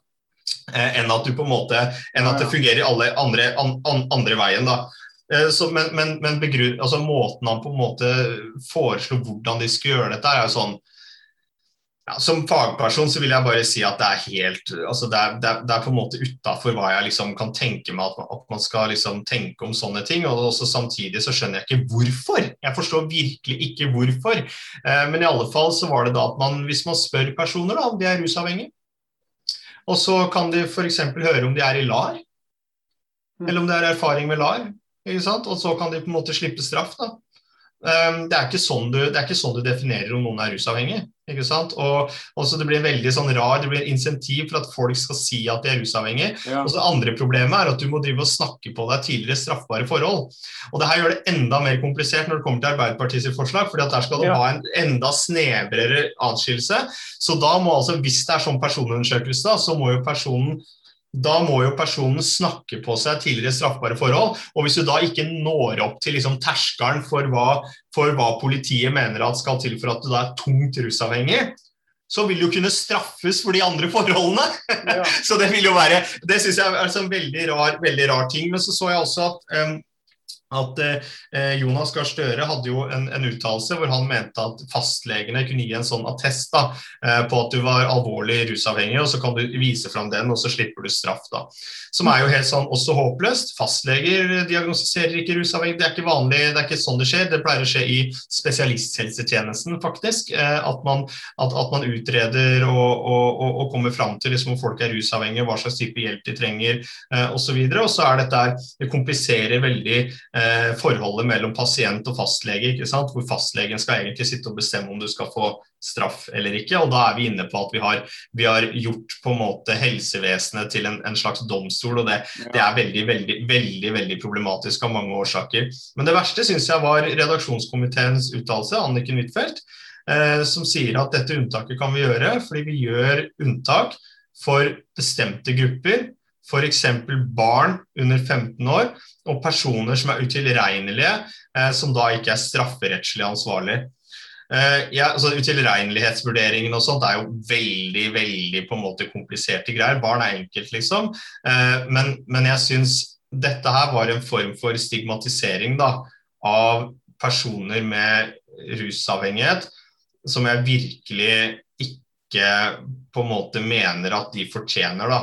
Eh, enn at, du på en måte, enn at det fungerer alle andre, an, andre veien. da. Eh, så, men, men, men begrunn, altså måten han på en måte foreslo hvordan de skulle gjøre dette, er jo sånn ja, Som fagperson så vil jeg bare si at det er helt altså det, er, det, er, det er på en måte utafor hva jeg liksom kan tenke meg at man, at man skal liksom tenke om sånne ting. og også Samtidig så skjønner jeg ikke hvorfor. Jeg forstår virkelig ikke hvorfor. Eh, men i alle fall så var det da at man, hvis man spør personer da, om de er rusavhengige, og så kan de f.eks. høre om de er i LAR, mm. eller om det er erfaring med LAR. Og så kan de på en måte slippe straff. da. Um, det, er sånn du, det, er ikke sånn du, definerer om noen er rusavhengig. ikke sant? Og også Det blir en veldig sånn rar, det blir en insentiv for at folk skal si at de er rusavhengige. Ja. Og så andre problemet er at du må drive og snakke på deg tidligere straffbare forhold. Og Det her gjør det enda mer komplisert når det kommer til Arbeiderpartiets forslag, fordi at der skal du ja. ha en enda snevrere atskillelse. Så da må altså, hvis det er sånn personundersøkelse, så må jo personen da må jo personen snakke på seg tidligere straffbare forhold. Og hvis du da ikke når opp til liksom terskelen for hva, for hva politiet mener at skal til for at du da er tungt rusavhengig, så vil du kunne straffes for de andre forholdene. Ja. så det vil jo være Det syns jeg er en veldig rar, veldig rar ting. Men så så jeg også at um, at eh, Jonas Gahr Støre hadde jo en, en uttalelse hvor han mente at fastlegene kunne gi en sånn attest da, eh, på at du var alvorlig rusavhengig, og så kan du vise fram den, og så slipper du straff. da. Som er jo helt sånn også håpløst. Fastleger diagnostiserer ikke rusavhengig, det er ikke vanlig, det er ikke sånn det skjer. Det pleier å skje i spesialisthelsetjenesten, faktisk. Eh, at, man, at, at, man, utreder og, og, og, og kommer fram til liksom, om folk er rusavhengige, hva slags type hjelp de trenger eh, osv. Og, så og så er dette det kompliserer veldig eh, forholdet mellom pasient og fastlege, hvor fastlegen skal egentlig sitte og bestemme om du skal få straff eller ikke. og Da er vi inne på at vi har, vi har gjort på en måte helsevesenet til en, en slags domstol. og det, det, er veldig, veldig, veldig, veldig problematisk av mange årsaker. Men det verste syns jeg var redaksjonskomiteens uttalelse, Anniken Huitfeldt, eh, som sier at dette unntaket kan vi gjøre fordi vi gjør unntak for bestemte grupper f.eks. barn under 15 år og personer som er utilregnelige, eh, som da ikke er strafferettslig ansvarlig. Eh, ja, altså Utilregnelighetsvurderingen og sånt er jo veldig veldig på en måte kompliserte greier. Barn er enkelt, liksom. Eh, men, men jeg syns dette her var en form for stigmatisering da, av personer med rusavhengighet som jeg virkelig ikke på en måte mener at de fortjener. da.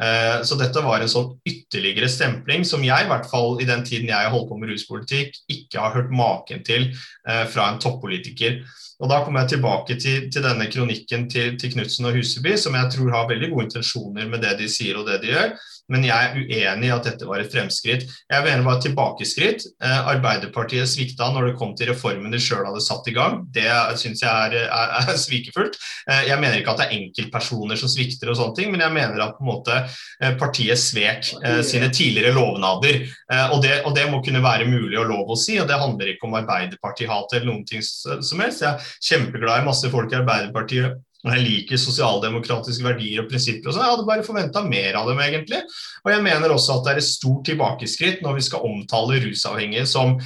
Eh, så dette var en sånn ytterligere stempling som jeg, i hvert fall i den tiden jeg har holdt på med ruspolitikk, ikke har hørt maken til eh, fra en toppolitiker. Og Da kommer jeg tilbake til, til denne kronikken til, til Knutsen og Huseby, som jeg tror har veldig gode intensjoner med det de sier og det de gjør. Men jeg er uenig i at dette var et fremskritt. Jeg mener det var et tilbakeskritt. Eh, Arbeiderpartiet svikta når det kom til reformen de sjøl hadde satt i gang. Det syns jeg er, er, er, svikefullt. Eh, jeg mener ikke at det er enkeltpersoner som svikter, og sånne ting, men jeg mener at på en måte eh, partiet svek sine tidligere lovnader. Og det, og det, må kunne være mulig og lov å si, og det handler ikke om Arbeiderparti-hat eller noen ting som helst. Jeg kjempeglad i masse folk i Arbeiderpartiet og jeg liker sosialdemokratiske verdier og prinsipper. og sånn, Jeg hadde bare forventa mer av dem, egentlig. Og jeg mener også at det er et stort tilbakeskritt når vi skal omtale rusavhengige som,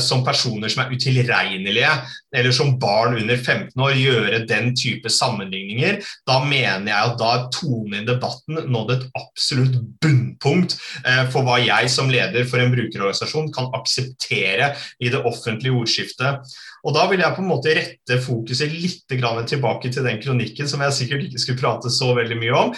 som personer som er utilregnelige, eller som barn under 15 år, gjøre den type sammenligninger. Da mener jeg at da er tonen i debatten nådd et absolutt bunnpunkt eh, for hva jeg som leder for en brukerorganisasjon kan akseptere i det offentlige ordskiftet. Og Da vil jeg på en måte rette fokuset litt tilbake til den kronikken som jeg sikkert ikke skulle prate så veldig mye om.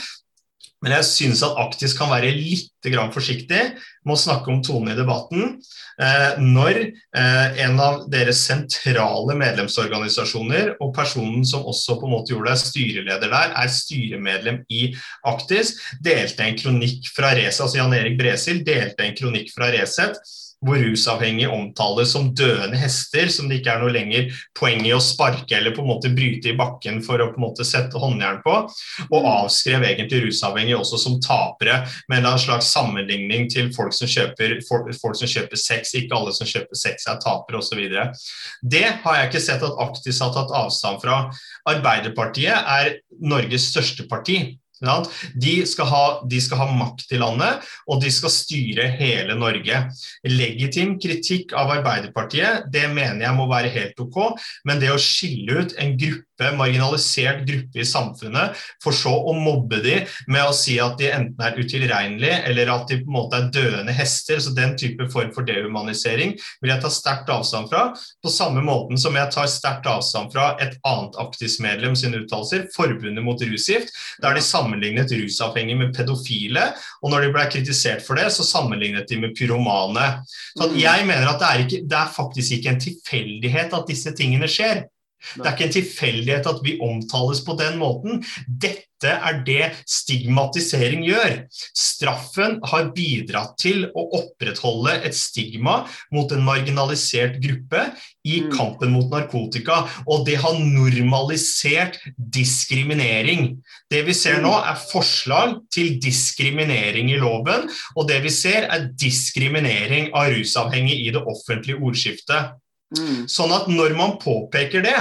Men jeg syns at Aktis kan være litt forsiktig med å snakke om tonen i debatten. Eh, når eh, en av deres sentrale medlemsorganisasjoner og personen som også på en måte gjorde deg styreleder der, er styremedlem i Aktis, delte en kronikk fra Resett, altså Jan Erik Bresil delte en kronikk fra Resett hvor rusavhengige omtales som døende hester, som det ikke er noe lenger poeng i å sparke eller på en måte bryte i bakken for å på en måte sette håndjern på, og avskrev egentlig rusavhengige også som tapere, med en slags sammenligning til folk som kjøper, folk, folk som kjøper sex, ikke alle som kjøper sex er tapere osv. Det har jeg ikke sett at Aktis har tatt avstand fra. Arbeiderpartiet er Norges største parti. De skal, ha, de skal, ha, makt i landet, og de skal styre hele Norge. Legitim kritikk av Arbeiderpartiet, det mener jeg må være helt ok, men det å skille ut en gruppe marginalisert gruppe i samfunnet, for så å mobbe de med å si at de enten er utilregnelige eller at de på en måte er døende hester. så Den type form for dehumanisering vil jeg ta sterkt avstand fra. På samme måten som jeg tar sterkt avstand fra et annet aktivt medlem sine uttalelser, Forbundet mot rusgift, der de sammenlignet rusavhengige med pedofile. Og når de ble kritisert for det, så sammenlignet de med pyromane. Så jeg mener at det er, ikke, det er faktisk ikke en tilfeldighet at disse tingene skjer. Det er ikke en tilfeldighet at vi omtales på den måten. Dette er det stigmatisering gjør. Straffen har bidratt til å opprettholde et stigma mot en marginalisert gruppe i mm. kampen mot narkotika. Og det har normalisert diskriminering. Det vi ser nå, er forslag til diskriminering i loven. Og det vi ser, er diskriminering av rusavhengige i det offentlige ordskiftet. Mm. Sånn at når man påpeker det,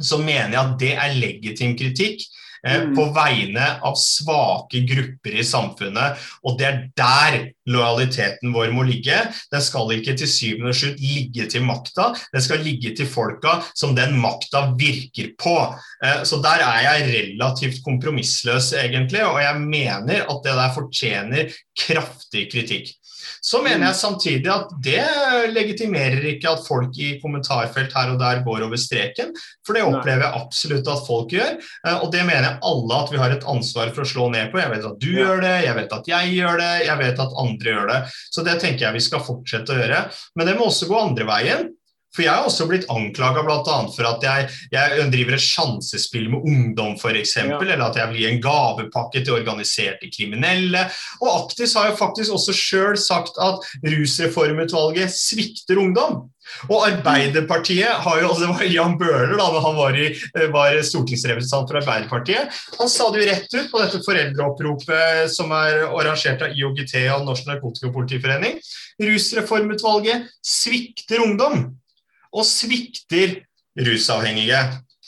så mener jeg at det er legitim kritikk. eh, Mm. på vegne av svake grupper i samfunnet. Og det er der lojaliteten vår må ligge. Den skal ikke til syvende og slutt ligge til makta, den skal ligge til folka som den makta virker på. Eh, Så der er jeg relativt kompromissløs, egentlig, og jeg mener at det der fortjener kraftig kritikk. Så mener jeg samtidig at det legitimerer ikke at folk i kommentarfelt her og der går over streken, for det opplever jeg absolutt at folk gjør. eh, Og det mener jeg alle at vi har et ansvar for å slå ned på. Jeg vet at du Ja. gjør det, jeg vet at jeg gjør det, jeg vet at andre gjør det. Så det tenker jeg vi skal fortsette å gjøre. Men det må også gå andre veien. For jeg har også blitt anklaga bl.a. for at jeg, jeg driver et sjansespill med ungdom f.eks., Ja. eller at jeg gi en gavepakke til organiserte kriminelle. Og Aktis har jo faktisk også sjøl sagt at rusreformutvalget svikter ungdom. Og Arbeiderpartiet har jo, altså det var Jan Bøhler da han var, i, var stortingsrepresentant for Arbeiderpartiet. Han sa det jo rett ut på dette foreldreoppropet som er arrangert av IOGT og Norsk Narkotikapolitiforening. Rusreformutvalget svikter ungdom, og svikter rusavhengige.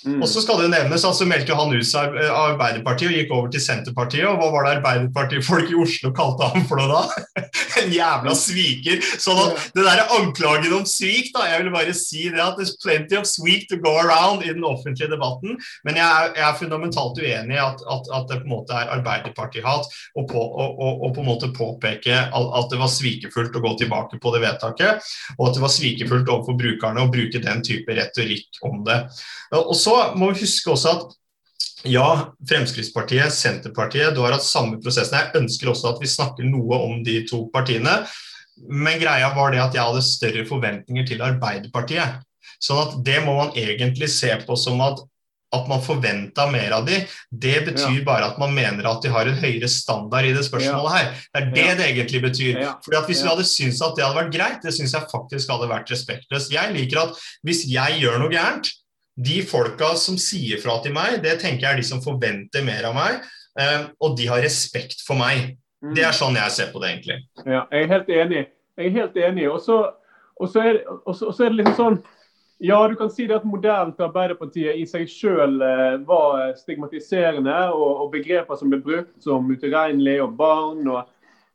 Mm. Og så skal det nevnes, altså meldte han ut seg av Arbeiderpartiet og gikk over til Senterpartiet. Og hva var det Arbeiderpartifolk i Oslo kalte han for noe da? en jævla sviker. Sånn at det der anklagen om svik, da, jeg vil bare si det at there's plenty of swik to go around i den offentlige debatten. Men jeg er, jeg er fundamentalt uenig i at, at, at det på en måte er Arbeiderpartihat og, på, og, og, og på en måte påpeke at, at det var svikefullt å gå tilbake på det vedtaket, og at det var svikefullt overfor brukerne å bruke den type retorikk om det. Og så må vi huske også at ja, Fremskrittspartiet, Senterpartiet, du har hatt samme prosessen. Jeg ønsker også at vi snakker noe om de to partiene. Men greia var det at jeg hadde større forventninger til Arbeiderpartiet. Sånn at det må man egentlig se på som at, at man forventa mer av de. Det betyr bare at man mener at de har en høyere standard i det spørsmålet her. Det er det Ja. det egentlig betyr. Ja. Fordi at Hvis vi hadde syntes at det hadde vært greit, det syns jeg faktisk hadde vært respektløst. Jeg liker at hvis jeg gjør noe gærent, de folka som sier fra til meg, det tenker jeg er de som forventer mer av meg, eh, og de har respekt for meg. Mm. Det er sånn jeg ser på det, egentlig. Ja, jeg er helt enig. Jeg er helt enig. Og så, er, er det liksom sånn Ja, du kan si det at modellen til Arbeiderpartiet i seg selv eh, var stigmatiserende, og, og begreper som ble brukt som utilregnelig og barn. Og,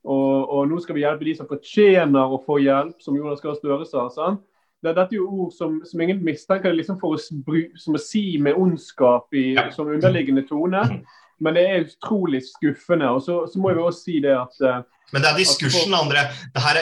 og, og nå skal vi hjelpe de som fortjener å få hjelp, som Jonas Gahr Støre sa. sant? Det, dette er jo ord som, som ingen mistenker liksom for å, som å si med ondskap i, Ja. som underliggende tone. Men det er utrolig skuffende. Og så, så må jo også si det at eh, Men det er diskursen. Det, er,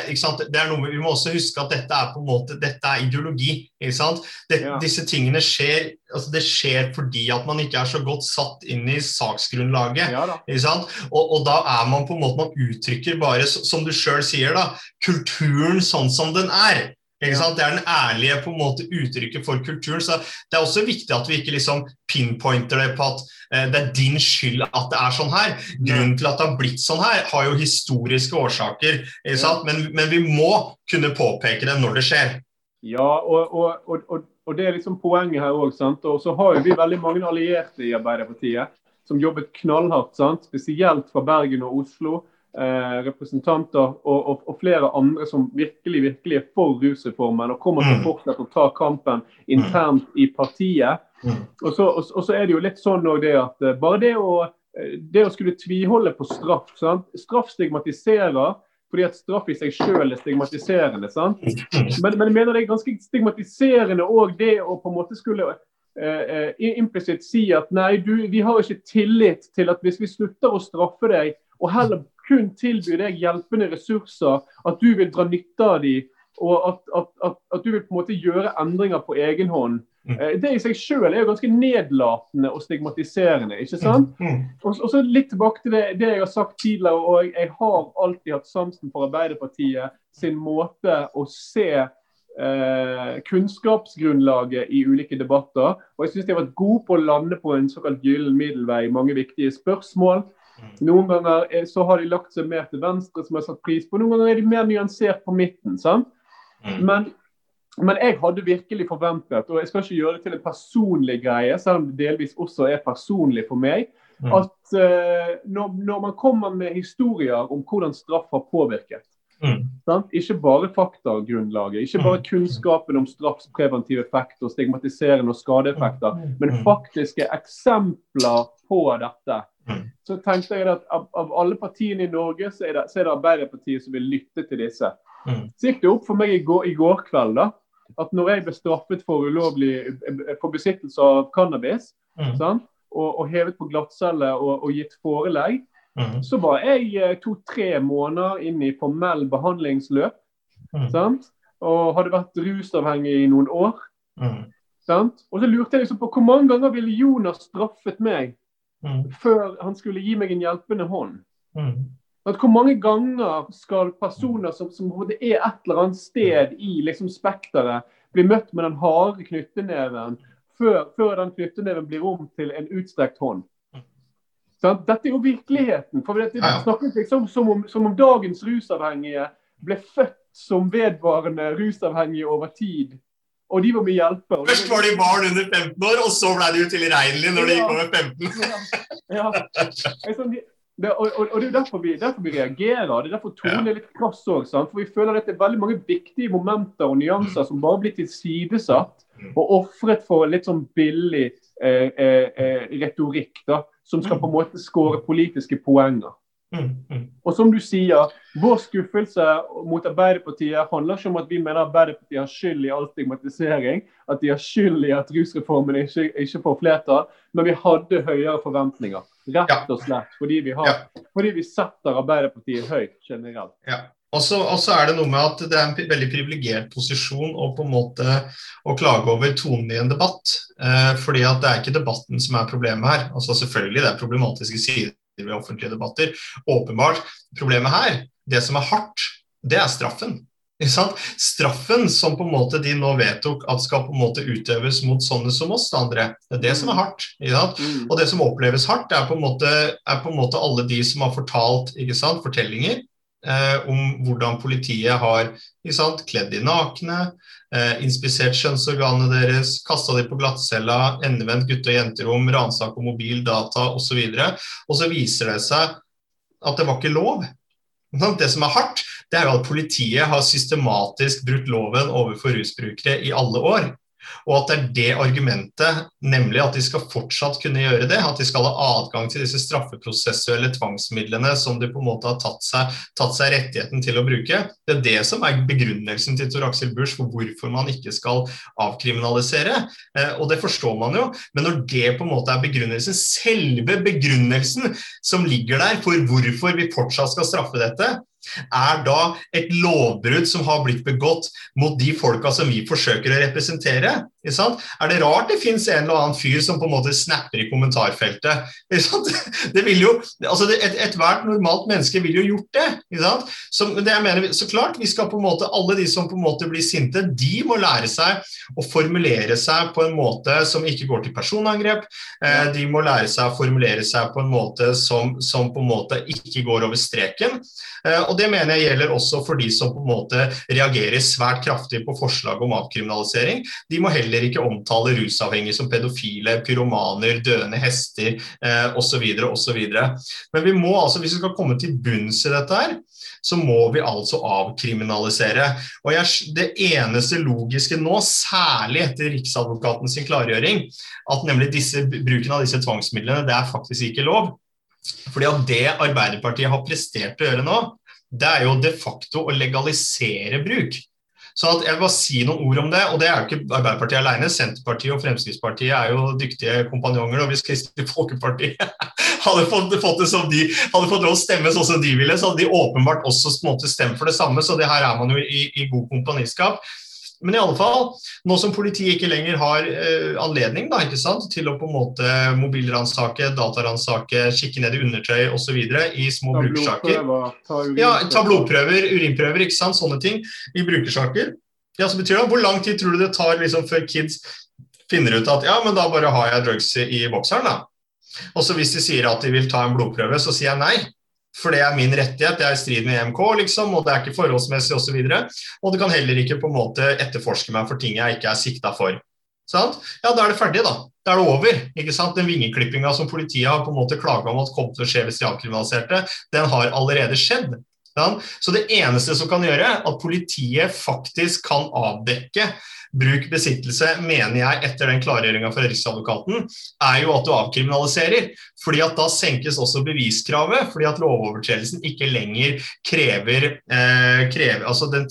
det er noe, vi må også huske at dette er på en måte, dette er ideologi. ikke sant? Det, Ja. Disse tingene skjer altså det skjer fordi at man ikke er så godt satt inn i saksgrunnlaget. Ja. Ikke sant? Og, og da er man på en måte, man uttrykker bare, som du sjøl sier, da, kulturen sånn som den er. Ikke sant? Det er den ærlige på en måte uttrykket for kulturen. så Det er også viktig at vi ikke liksom pinpointer det på at eh, det er din skyld at det er sånn her. Grunnen til at det har blitt sånn her, har jo historiske årsaker. Ikke sant? Men, men vi må kunne påpeke det når det skjer. Ja, og, og, og, og, det er liksom poenget her òg. Og så har jo vi veldig mange allierte i Arbeiderpartiet som jobbet knallhardt, sant? spesielt fra Bergen og Oslo. Eh, representanter og, og, og flere andre som virkelig virkelig er for rusreformen og kommer til å Mm. fortsette å ta kampen internt i partiet. Mm. Og så, og, og så er det jo litt sånn det at eh, bare det å, eh, det å skulle tviholde på straff sant? Straff stigmatiserer fordi at straff i seg selv er stigmatiserende. sant? Men, men jeg mener det er ganske stigmatiserende òg det å på en måte skulle eh, eh, implisitt si at nei, du, vi har ikke tillit til at hvis vi slutter å straffe deg, og heller kun tilbyr deg hjelpende ressurser, at du vil dra nytte av dem, og at, at, at, at du vil på en måte gjøre endringer på egen hånd. Mm. Eh, Det i seg selv er jo ganske nedlatende og stigmatiserende. ikke sant? Mm. Og, og så litt tilbake til det, det jeg har sagt tidligere. og jeg har alltid hatt sansen for Arbeiderpartiet sin måte å se eh, kunnskapsgrunnlaget i ulike debatter. Og jeg syns de har vært gode på å lande på en såkalt gyllen middelvei i mange viktige spørsmål. Noen ganger er, så har de lagt seg mer til venstre, som jeg har satt pris på. Noen ganger er de mer nyansert på midten. sant? Mm. Men, men jeg hadde virkelig forventet, og jeg skal ikke gjøre det til en personlig greie, selv om det delvis også er personlig for meg, Mm. at uh, når, når man kommer med historier om hvordan straff har påvirket, Mm. Ikke bare faktagrunnlaget, ikke bare mm. kunnskapen om straffspreventiv effekt og stigmatiserende og skadeeffekter, mm. men mm. faktiske eksempler på dette. Så tenkte jeg at av, av alle partiene i Norge, så er, det, så er, det, Arbeiderpartiet som vil lytte til disse. Så gikk det opp for meg i går, i går kveld da, at når jeg ble straffet for ulovlig for besittelse av cannabis, mm. og, og, hevet på glattcelle og, og gitt forelegg, Mm. Så var jeg eh, to-tre måneder inn i formell behandlingsløp. Mm. Og hadde vært rusavhengig i noen år. Mm. Og så lurte jeg liksom på hvor mange ganger ville Jonas straffet meg mm. før han skulle gi meg en hjelpende hånd. Mm. At hvor mange ganger skal personer som, som er et eller annet sted i liksom spekteret, bli møtt med den harde knytteneven før, før den knytteneven blir om til en utstrekt hånd? Sant? Dette er jo virkeligheten. for Det snakkes liksom som om, som om dagens rusavhengige ble født som vedvarende rusavhengige over tid. Og de var med hjelper. Først var de barn under 15 år, og så ble de utilregnelige når ja. de gikk over 15. ja. ja. Sånn, det, og, og, og, det er derfor vi, derfor vi reagerer. Det er derfor tonen er litt krass òg. For vi føler at det er veldig mange viktige momenter og nyanser som bare blir tilsidesatt mm. og ofret for litt sånn billig retorikk. da som skal på en måte skåre politiske poenger. Mm, mm. Og som du sier, Vår skuffelse mot Arbeiderpartiet handler ikke om at vi mener Arbeiderpartiet har skyld i all stigmatisering, at de har skyld i at rusreformen ikke, ikke får flertall, men vi hadde høyere forventninger. Rett og slett fordi vi, har, ja. fordi vi setter Arbeiderpartiet høyt generelt. Ja. Og så er det noe med at det er en veldig privilegert posisjon å på en måte å klage over tonen i en debatt. Eh, fordi at det er ikke debatten som er problemet her. Altså Selvfølgelig det er problematiske sider ved offentlige debatter. Åpenbart. Problemet her, det som er hardt, det er straffen. Straffen som på en måte de nå vedtok at skal på en måte utøves mot sånne som oss, andre, det er det som er hardt. Mm. Og det som oppleves hardt, er på, en måte, på en måte alle de som har fortalt fortellinger eh, om hvordan politiet har sant, kledd de nakne, eh, inspisert kjønnsorganene deres, kasta de på glattcella, endevendt gutte- og jenterom, ransaka mobil, data osv. Og, og så viser det seg at det var ikke lov. Det som er hardt, det er jo at politiet har systematisk brutt loven overfor rusbrukere i alle år. Og at det er det argumentet, nemlig at de skal fortsatt kunne gjøre det, at de skal ha adgang til disse straffeprosessuelle tvangsmidlene som de på en måte har tatt seg, tatt seg rettigheten til å bruke, det er det som er begrunnelsen til Tor Aksel Busch for hvorfor man ikke skal avkriminalisere. Eh, og det forstår man jo, men når det på en måte er begrunnelsen, selve begrunnelsen som ligger der for hvorfor vi fortsatt skal straffe dette, er da et lovbrudd som har blitt begått mot de folka som vi forsøker å representere. Er det rart det fins en eller annen fyr som på en måte snapper i kommentarfeltet? Det vil jo, altså Ethvert et normalt menneske vil jo gjort det. Så, det mener, så klart, vi skal på en måte, Alle de som på en måte blir sinte, de må lære seg å formulere seg på en måte som ikke går til personangrep. Eh, de må lære seg å formulere seg på en måte som, som på en måte ikke går over streken. Eh, og Det mener jeg gjelder også for de som på en måte reagerer svært kraftig på forslag om avkriminalisering. De må heller ikke omtale rusavhengige som pedofile, pyromaner, døende hester eh, osv. osv. Men vi må altså, hvis vi skal komme til bunns i dette her, så må vi altså avkriminalisere. Og jeg, Det eneste logiske nå, særlig etter Riksadvokaten sin klargjøring, at nemlig disse, bruken av disse tvangsmidlene, det er faktisk ikke lov. Fordi at Det Arbeiderpartiet har prestert å gjøre nå, det er jo de facto å legalisere bruk. Så jeg vil bare si noen ord om det. og Det er jo ikke Arbeiderpartiet alene. Senterpartiet og Fremskrittspartiet er jo dyktige kompanjonger. og Hvis Kristelig Folkeparti hadde fått, fått, det som de, hadde fått lov å stemme sånn som de ville, så hadde de åpenbart også stemt for det samme. Så det her er man jo i, i god kompaniskap. Men i alle fall, nå som politiet ikke lenger har eh, anledning da, til å på en måte mobilransake, dataransake, kikke ned i undertøy osv. i små ta brukersaker ja, ta blodprøver, urinprøver, ikke sant, sånne ting i brukersaker. Ja, så betyr det, Hvor lang tid tror du det tar liksom, før kids finner ut at ja, men da bare har jeg drugs i bokseren? da. Og så Hvis de sier at de vil ta en blodprøve, så sier jeg nei. For det er min rettighet, det er i strid med EMK, liksom, og det er ikke forholdsmessig osv. Og, så og det kan heller ikke på en måte etterforske meg for ting jeg ikke er sikta for. Sant? Ja, da er det ferdig, da. Da er det over. ikke sant? Den vingeklippinga som politiet har på en måte klaga om at kom til å skje hvis de avkriminaliserte, den har allerede skjedd. Så det eneste som kan gjøre at politiet faktisk kan avdekke bruk besittelse, mener jeg etter den klargjøringa fra Riksadvokaten, er jo at du avkriminaliserer. fordi at Da senkes også beviskravet, fordi at lovovertredelsen ikke lenger krever, eh, krever altså Den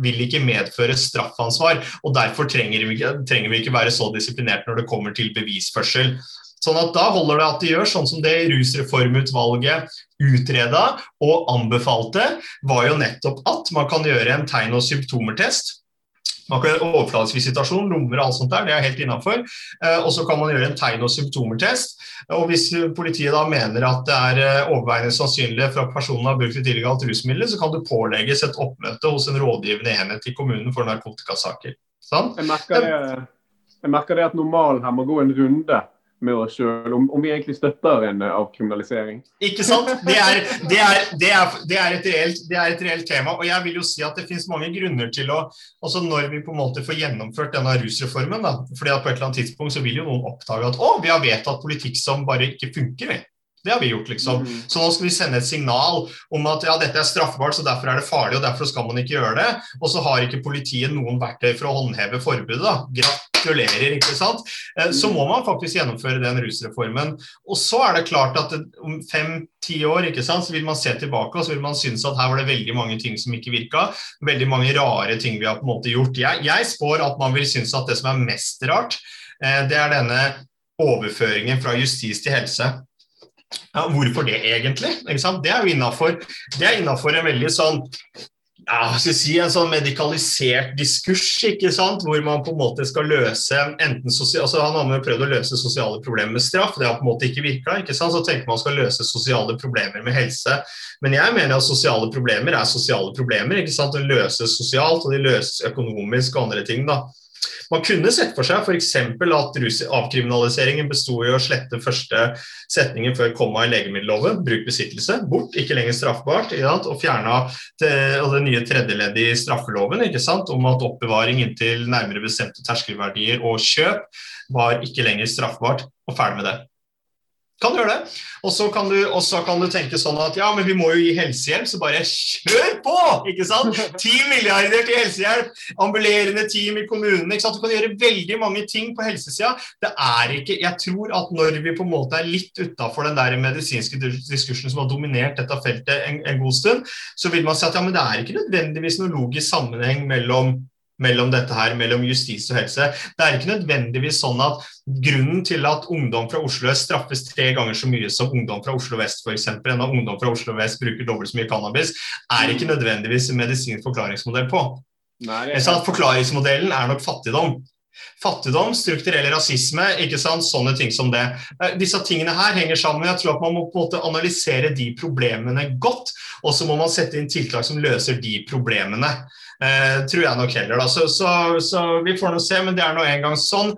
vil ikke medføre straffansvar. og Derfor trenger vi, trenger vi ikke være så disiplinert når det kommer til bevisførsel. Sånn at Da holder det at de gjør sånn som det Rusreformutvalget utreda og anbefalte, var jo nettopp at man kan gjøre en tegn- og symptomertest man kan gjøre overfladisk visitasjon, lommer og alt sånt der, det er helt innafor. Eh, og så kan man gjøre en tegn- og symptomertest. Og hvis politiet da mener at det er eh, overveiende sannsynlig for at personen har brukt et illegalt rusmiddel, så kan det pålegges et oppmøte hos en rådgivende enhet i kommunen for narkotikasaker. Sånn? Jeg merker det, jeg merker det at normal her må gå en runde med oss sjøl, om, om, vi egentlig støtter en avkriminalisering. Ikke sant? Det er, det, er, det, er, det, er reelt, det er, et reelt, tema. Og jeg vil jo si at det finnes mange grunner til å altså Når vi på en måte får gjennomført denne rusreformen, da, fordi på et eller annet tidspunkt så vil jo noen oppdage at å, vi har vedtatt politikk som bare ikke funker. Vi. Det har vi gjort, liksom. Mm. Så nå skal vi sende et signal om at ja, dette er straffbart, så derfor er det farlig, og derfor skal man ikke gjøre det. Og så har ikke politiet noen verktøy for å håndheve forbudet. da. Gratulerer, ikke sant. Eh, så må man faktisk gjennomføre den rusreformen. Og så er det klart at om fem-ti år ikke sant, så vil man se tilbake og så vil man synes at her var det veldig mange ting som ikke virka. Veldig mange rare ting vi har på en måte gjort. Jeg, jeg spår at man vil synes at det som er mest rart, eh, det er denne overføringen fra justis til helse. Ja, hvorfor det egentlig? Det er jo innafor en veldig sånn ja, skal si, en sånn medikalisert diskurs, ikke sant? hvor man på en måte skal løse enten altså Han har prøvd å løse sosiale problemer med straff, det har på en måte ikke virka. Så tenker man skal løse sosiale problemer med helse. Men jeg mener at sosiale problemer er sosiale problemer. ikke sant? De løses sosialt, og de løses økonomisk og andre ting. da. Man kunne sett for seg f.eks. at avkriminaliseringen besto i å slette første setningen før komma i legemiddelloven, bruk besittelse, bort, ikke lenger straffbart, og fjerna det nye tredjeleddet i straffeloven om at oppbevaring inntil nærmere bestemte terskelverdier og kjøp var ikke lenger straffbart, og ferdig med det. Kan du gjøre det. Og så kan, kan, du tenke sånn at ja, men vi må jo gi helsehjelp, så bare kjør på! ikke sant? Ti milliarder til helsehjelp, ambulerende team i kommunene. ikke sant? Du kan gjøre veldig mange ting på helsesida. Det er ikke, Jeg tror at når vi på en måte er litt utafor den der medisinske diskursen som har dominert dette feltet en, en god stund, så vil man si at ja, men det er ikke nødvendigvis noen logisk sammenheng mellom mellom dette her, mellom justis og helse. Det er ikke nødvendigvis sånn at grunnen til at ungdom fra Oslo øst straffes tre ganger så mye som ungdom fra Oslo vest, f.eks., enn at ungdom fra Oslo vest bruker dobbelt så mye cannabis, er ikke nødvendigvis en medisinsk forklaringsmodell på. Nei, er... Forklaringsmodellen er nok fattigdom. Fattigdom, strukturell rasisme, ikke sant? sånne ting som det. Eh, disse tingene her henger sammen. Jeg tror at Man må på en måte analysere de problemene godt, og så må man sette inn tiltak som løser de problemene. Eh, tror jeg nok heller. Da. Så, så, så, vi får nå se, men det er nå engang sånn.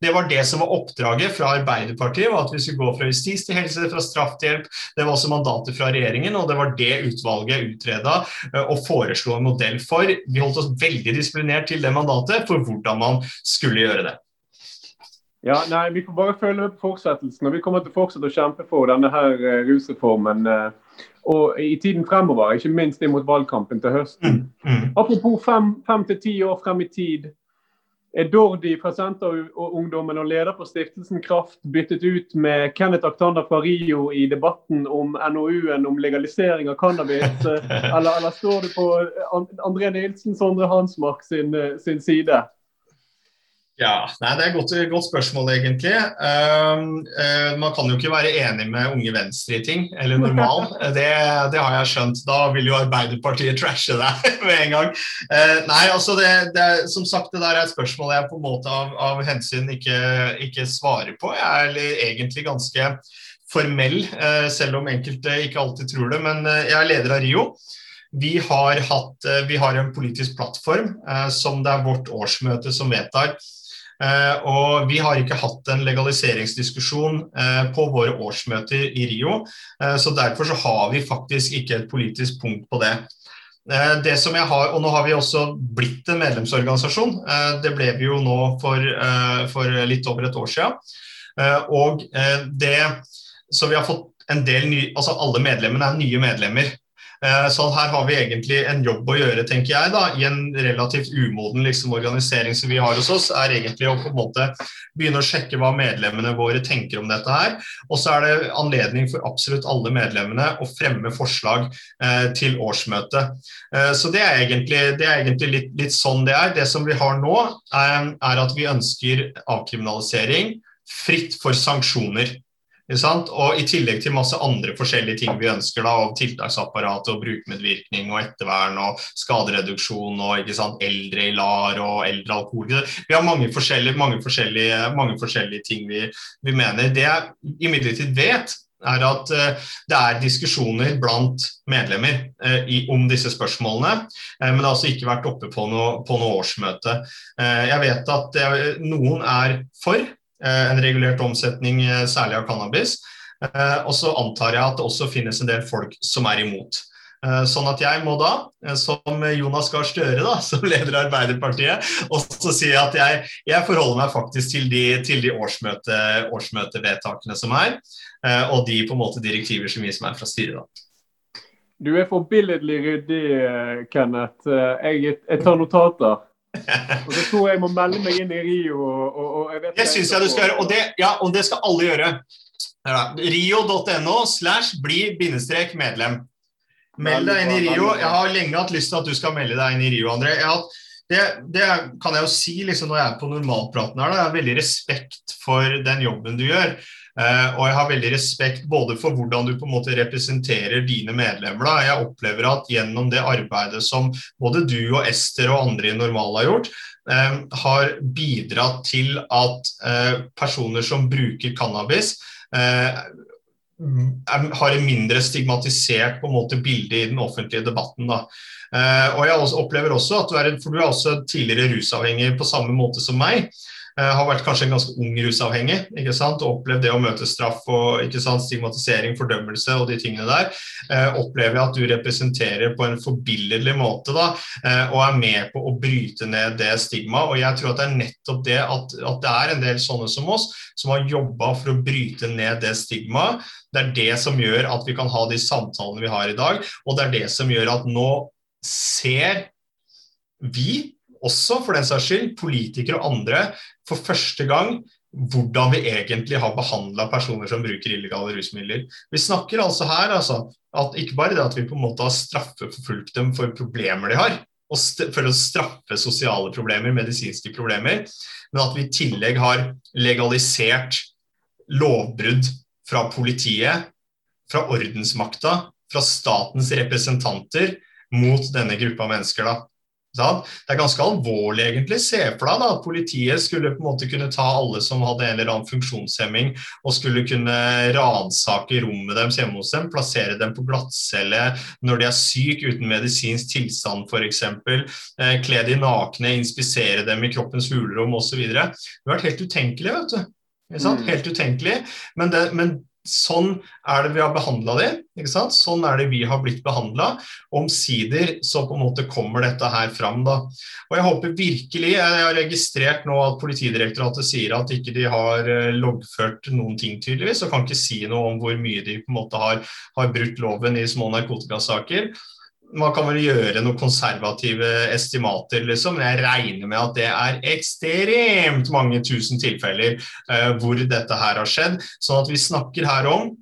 Det var det som var oppdraget fra Arbeiderpartiet, var at vi skulle gå fra justis til helse, fra straff til hjelp. Det var også mandatet fra regjeringen, og det var det utvalget utreda eh, og foreslo en modell for. Vi holdt oss veldig disiplinert til det mandatet for hvordan man skulle gjøre det. Ja, nei, Vi får bare følge på fortsettelsen. og Vi kommer til å fortsette å kjempe for denne her uh, rusreformen. Uh, og i tiden fremover, ikke minst inn mot valgkampen til høsten. Mm, mm. Apropos fem, fem til ti år frem i tid. Er Dordi fra Senterungdommen og leder for stiftelsen Kraft byttet ut med Kenneth Aktander fra Rio i debatten om NOU-en om legalisering av cannabis? Eller, eller står du på André Nilsen, Sondre Hansmark sin, sin side? Ja, nei, Det er et godt, godt, spørsmål, egentlig. Uh, uh, man kan jo ikke være enig med Unge Venstre i ting, eller normal. det, det, har jeg skjønt. Da vil jo Arbeiderpartiet trashe deg med en gang. Uh, nei, altså det, det, Som sagt, det der er et spørsmål jeg på en måte av, av hensyn ikke, ikke, svarer på. Jeg er egentlig ganske formell, eh, selv om enkelte ikke alltid tror det. Men jeg er leder av Rio. Vi har, hatt, vi har en politisk plattform som det er vårt årsmøte som vedtar og vi har ikke hatt en legaliseringsdiskusjon eh, på våre årsmøter i Rio, eh, så derfor så har vi faktisk ikke et politisk punkt på det. Det som jeg har, og Nå har vi også blitt en medlemsorganisasjon. Det ble vi jo nå for, for litt over et år siden. Og det, så vi har fått en del ny, altså Alle medlemmene er nye medlemmer. Eh, så her har vi egentlig en jobb å gjøre, tenker jeg, da, i en relativt umoden liksom, organisering som vi har hos oss, er egentlig å på en måte begynne å sjekke hva medlemmene våre tenker om dette her. Og så er det anledning for absolutt alle medlemmene å fremme forslag eh, til årsmøtet. Eh, så det er egentlig, det er egentlig litt, litt, sånn det er. Det som vi har nå, er, er at vi ønsker avkriminalisering fritt for sanksjoner. Og I tillegg til masse andre forskjellige ting vi ønsker, da, av tiltaksapparat og brukermedvirkning og ettervern og skadereduksjon og sant, eldre i LAR og eldre alkohol. Vi har mange forskjellige, mange forskjellige, mange forskjellige ting vi, vi, mener. Det jeg imidlertid vet, er at uh, det er diskusjoner blant medlemmer uh, i, om disse spørsmålene, uh, men det har altså ikke vært oppe på noe, på noe årsmøte. jeg vet at noen er for en regulert omsetning, eh, særlig av cannabis. Eh, og så antar jeg at det også finnes en del folk som er imot. Sånn at jeg må da, som Jonas Gahr Støre, da, som leder Arbeiderpartiet, også si at jeg, jeg forholder meg faktisk til de, til de årsmøte, årsmøtevedtakene som er, og de på en måte direktiver som gis meg fra styret. da. Du er forbilledlig ryddig, Kenneth. Jeg, jeg tar notater. Og så tror jeg jeg må melde meg inn i Rio. Og, og jeg det syns jeg du skal gjøre, og det, ja, og det skal alle gjøre. Rio.no slash bli bindestrek medlem. Meld deg inn i Rio. Jeg har lenge hatt lyst til at du skal melde deg inn i Rio, André. Hatt, det, det, kan jeg jo si liksom, når jeg er på normalpraten her. Da. Jeg har veldig respekt for den jobben du gjør. Uh, og jeg har veldig respekt både for hvordan du på en måte representerer dine medlemmer. Da. Jeg opplever at gjennom det arbeidet som både du og Ester og andre i Normal har gjort, uh, har bidratt til at uh, personer som bruker cannabis, har en mindre stigmatisert på en måte bilde i den offentlige debatten. Da. og jeg opplever også at du er, for du er også tidligere rusavhengig på samme måte som meg. Eh, har vært kanskje en ganske ung rusavhengig ikke sant? og opplevd det å møte straff og ikke sant, stigmatisering, fordømmelse og de tingene der. Eh, opplever jeg at du representerer på en forbilledlig måte da, eh, og er med på å bryte ned det stigmaet. Og jeg tror at det er nettopp det at, at det er en del sånne som oss som har jobba for å bryte ned det stigmaet. Det er det som gjør at vi kan ha de samtalene vi har i dag, og det er det som gjør at nå ser vi også for den saks skyld, politikere og andre, for første gang hvordan vi egentlig har behandla personer som bruker illegale rusmidler. Vi snakker altså her altså, at ikke bare det at vi på en måte har straffeforfulgt dem for problemer de har, for å straffe sosiale problemer, medisinske problemer, men at vi i tillegg har legalisert lovbrudd fra politiet, fra ordensmakta, fra statens representanter mot denne gruppa mennesker. da. Det er ganske alvorlig, egentlig. Se for deg da, at politiet skulle på en måte kunne ta alle som hadde en eller annen funksjonshemming, og skulle kunne ransake rommet deres hjemme hos dem, plassere dem på glattcelle når de er syke uten medisinsk tilstand f.eks., eh, kle de nakne, inspisere dem i kroppens hulrom osv. Det har vært helt utenkelig, vet du. Mm. Helt utenkelig. Men, det, men Sånn er det vi har behandla de, ikke sant? Sånn er det vi har blitt behandla. Omsider så på en måte kommer dette her fram. da. Og Jeg håper virkelig Jeg har registrert nå at Politidirektoratet sier at ikke de har eh, loggført noen ting, tydeligvis, og kan ikke si noe om hvor mye de på en måte har, har brutt loven i små narkotikasaker man kan vel gjøre noen konservative estimater, liksom, men jeg regner med at det er ekstremt mange tusen tilfeller eh, hvor dette her har skjedd. Sånn at vi snakker her om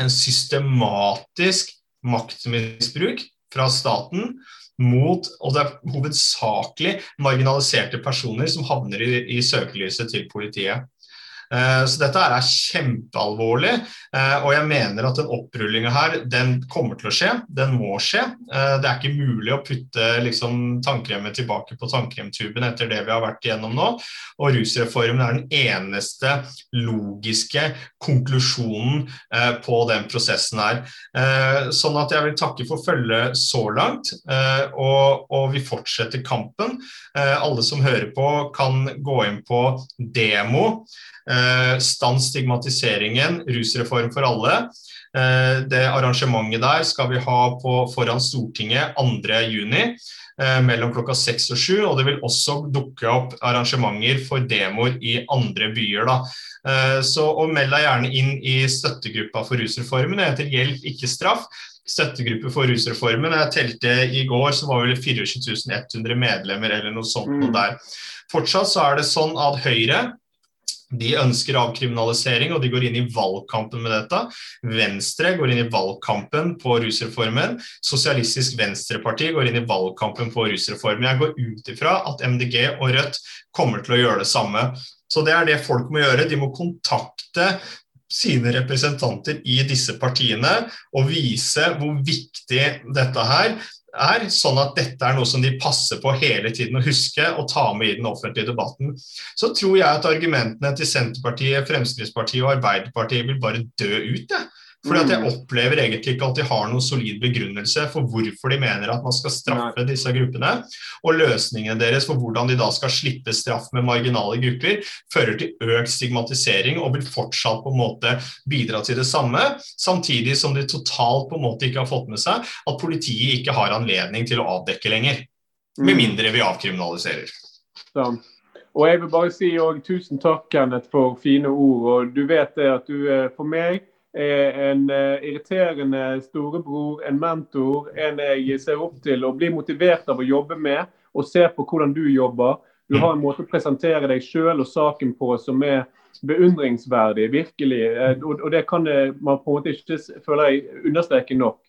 en systematisk maktmisbruk fra staten mot og det er hovedsakelig marginaliserte personer som havner i, i søkelyset til politiet. Eh, så dette er kjempealvorlig, eh, og jeg mener at den opprullinga her den kommer til å skje. Den må skje. Eh, det er ikke mulig å putte liksom, tannkremet tilbake på tannkremtuben etter det vi har vært igjennom nå. Og rusreformen er den eneste logiske konklusjonen på den prosessen her. Sånn at jeg vil takke for følget så langt, og, og vi fortsetter kampen. Alle som hører på, kan gå inn på demo. Eh, stans stigmatiseringen, rusreform for alle. Eh, det arrangementet der skal vi ha på, foran Stortinget 2.6 eh, mellom klokka seks og sju. Og det vil også dukke opp arrangementer for demoer i andre byer. da. Så og Meld deg gjerne inn i støttegruppa for rusreformen. Det heter Hjelp, ikke straff. støttegruppe for rusreformen. Jeg telte i går, så var det 24 100 medlemmer eller noe sånt. Mm. der. Fortsatt så er det sånn at Høyre de ønsker avkriminalisering, og de går inn i valgkampen med dette. Venstre går inn i valgkampen på rusreformen. Sosialistisk Venstreparti går inn i valgkampen på rusreformen. Jeg går ut ifra at MDG og Rødt kommer til å gjøre det samme. Så det er det folk må gjøre. De må kontakte sine representanter i disse partiene og vise hvor viktig dette her er, sånn at dette er noe som de passer på hele tiden å huske og ta med i den offentlige debatten. Så tror jeg at argumentene til Senterpartiet, Fremskrittspartiet og Arbeiderpartiet vil bare dø ut. Ja. Fordi at Jeg mm. opplever egentlig ikke at de har noen solid begrunnelse for hvorfor de mener at man skal straffe disse gruppene. Og løsningene deres for hvordan de da skal slippe straff med marginale grupper, fører til økt stigmatisering og vil fortsatt på en måte bidra til det samme. Samtidig som de totalt på en måte ikke har fått med seg at politiet ikke har anledning til å avdekke lenger. Med mm. mindre vi avkriminaliserer. Ja. Og jeg vil bare si også, tusen takk, Kenneth, for fine ord. og Du vet det at du for meg er en uh, irriterende storebror, en mentor, en jeg ser opp til og blir motivert av å jobbe med, og ser på hvordan du jobber. Du har en måte å presentere deg sjøl og saken på som er beundringsverdig, virkelig. Uh, og, det kan det, man på en måte ikke føler jeg understreke nok.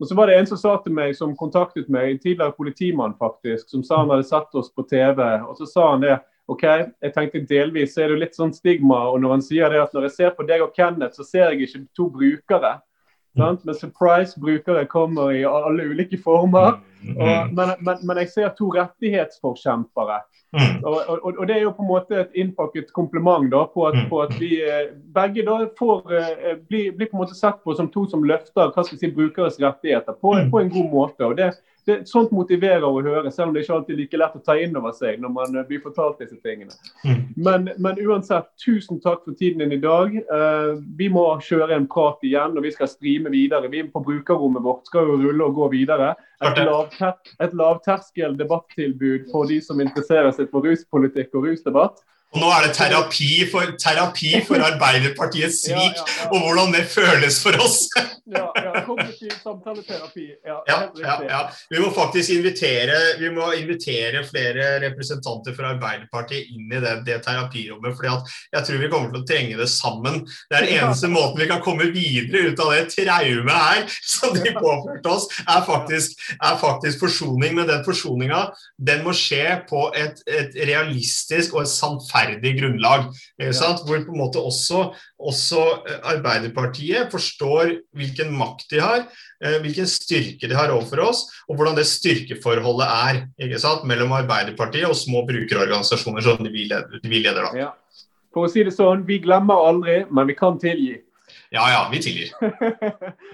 Og så var det en som sa til meg, som kontaktet meg, en tidligere politimann faktisk, som sa han hadde sett oss på TV. og Så sa han det ok, jeg tenkte delvis så er det litt sånn stigma. og Når han sier det at når jeg ser på deg og Kenneth, så ser jeg ikke to brukere. Sant? Men surprise-brukere kommer i alle ulike former. Mm. Og, men, men, men, jeg ser to rettighetsforkjempere. Mm. Og, og, og, det er jo på en måte et innpakket kompliment da, på, at, på at vi eh, begge da får eh, blir, på en måte sett på som to som løfter hva skal si, brukeres rettigheter på, på en god måte. og det det, sånt motiverer å høre, selv om det ikke alltid er like lett å ta inn over seg når man eh, blir fortalt disse tingene. Mm. Men, men, uansett, tusen takk for tiden din i dag. Uh, vi må kjøre en prat igjen, og vi skal streame videre. Vi på brukerrommet vårt skal jo rulle og gå videre. Et, lavter, et lavterskel debattilbud for de som interesserer seg for ruspolitikk og rusdebatt. Og nå er det terapi for, terapi for Arbeiderpartiets svik, ja, ja, og hvordan det føles for oss. ja, ja, kognitiv samtaleterapi. Ja, ja, Vi må faktisk invitere, vi må invitere flere representanter fra Arbeiderpartiet inn i det, det terapirommet. For jeg tror vi kommer til å trenge det sammen. Det er den eneste måten vi kan komme videre ut av det traumet her som de påførte oss, er faktisk, er faktisk forsoning. Men den forsoninga den må skje på et, et realistisk og et sannferdig rettferdig grunnlag. Ja. Hvor på en måte også, også, eh, Arbeiderpartiet forstår hvilken makt de har, eh, hvilken styrke de har overfor oss, og hvordan det styrkeforholdet er mellom Arbeiderpartiet og små brukerorganisasjoner som de vi leder. De vi leder. Ja. For å si det sånn, vi glemmer aldri, men vi kan tilgi. Ja, ja, vi tilgir.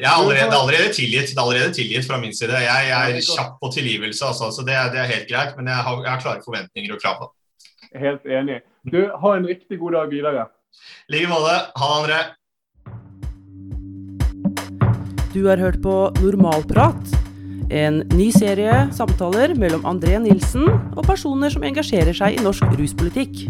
Jeg er allerede, allerede, tilgitt, det er allerede tilgitt fra min side. Jeg, jeg er kjapp på tilgivelse, altså, så det, det, er helt greit. Men jeg har, jeg har klare forventninger og krav. Helt enig. Du, ha en riktig god dag videre. I like måte. Ha det, André. Du har hørt på Normalprat. En ny serie samtaler mellom André Nilsen og personer som engasjerer seg i norsk ruspolitikk.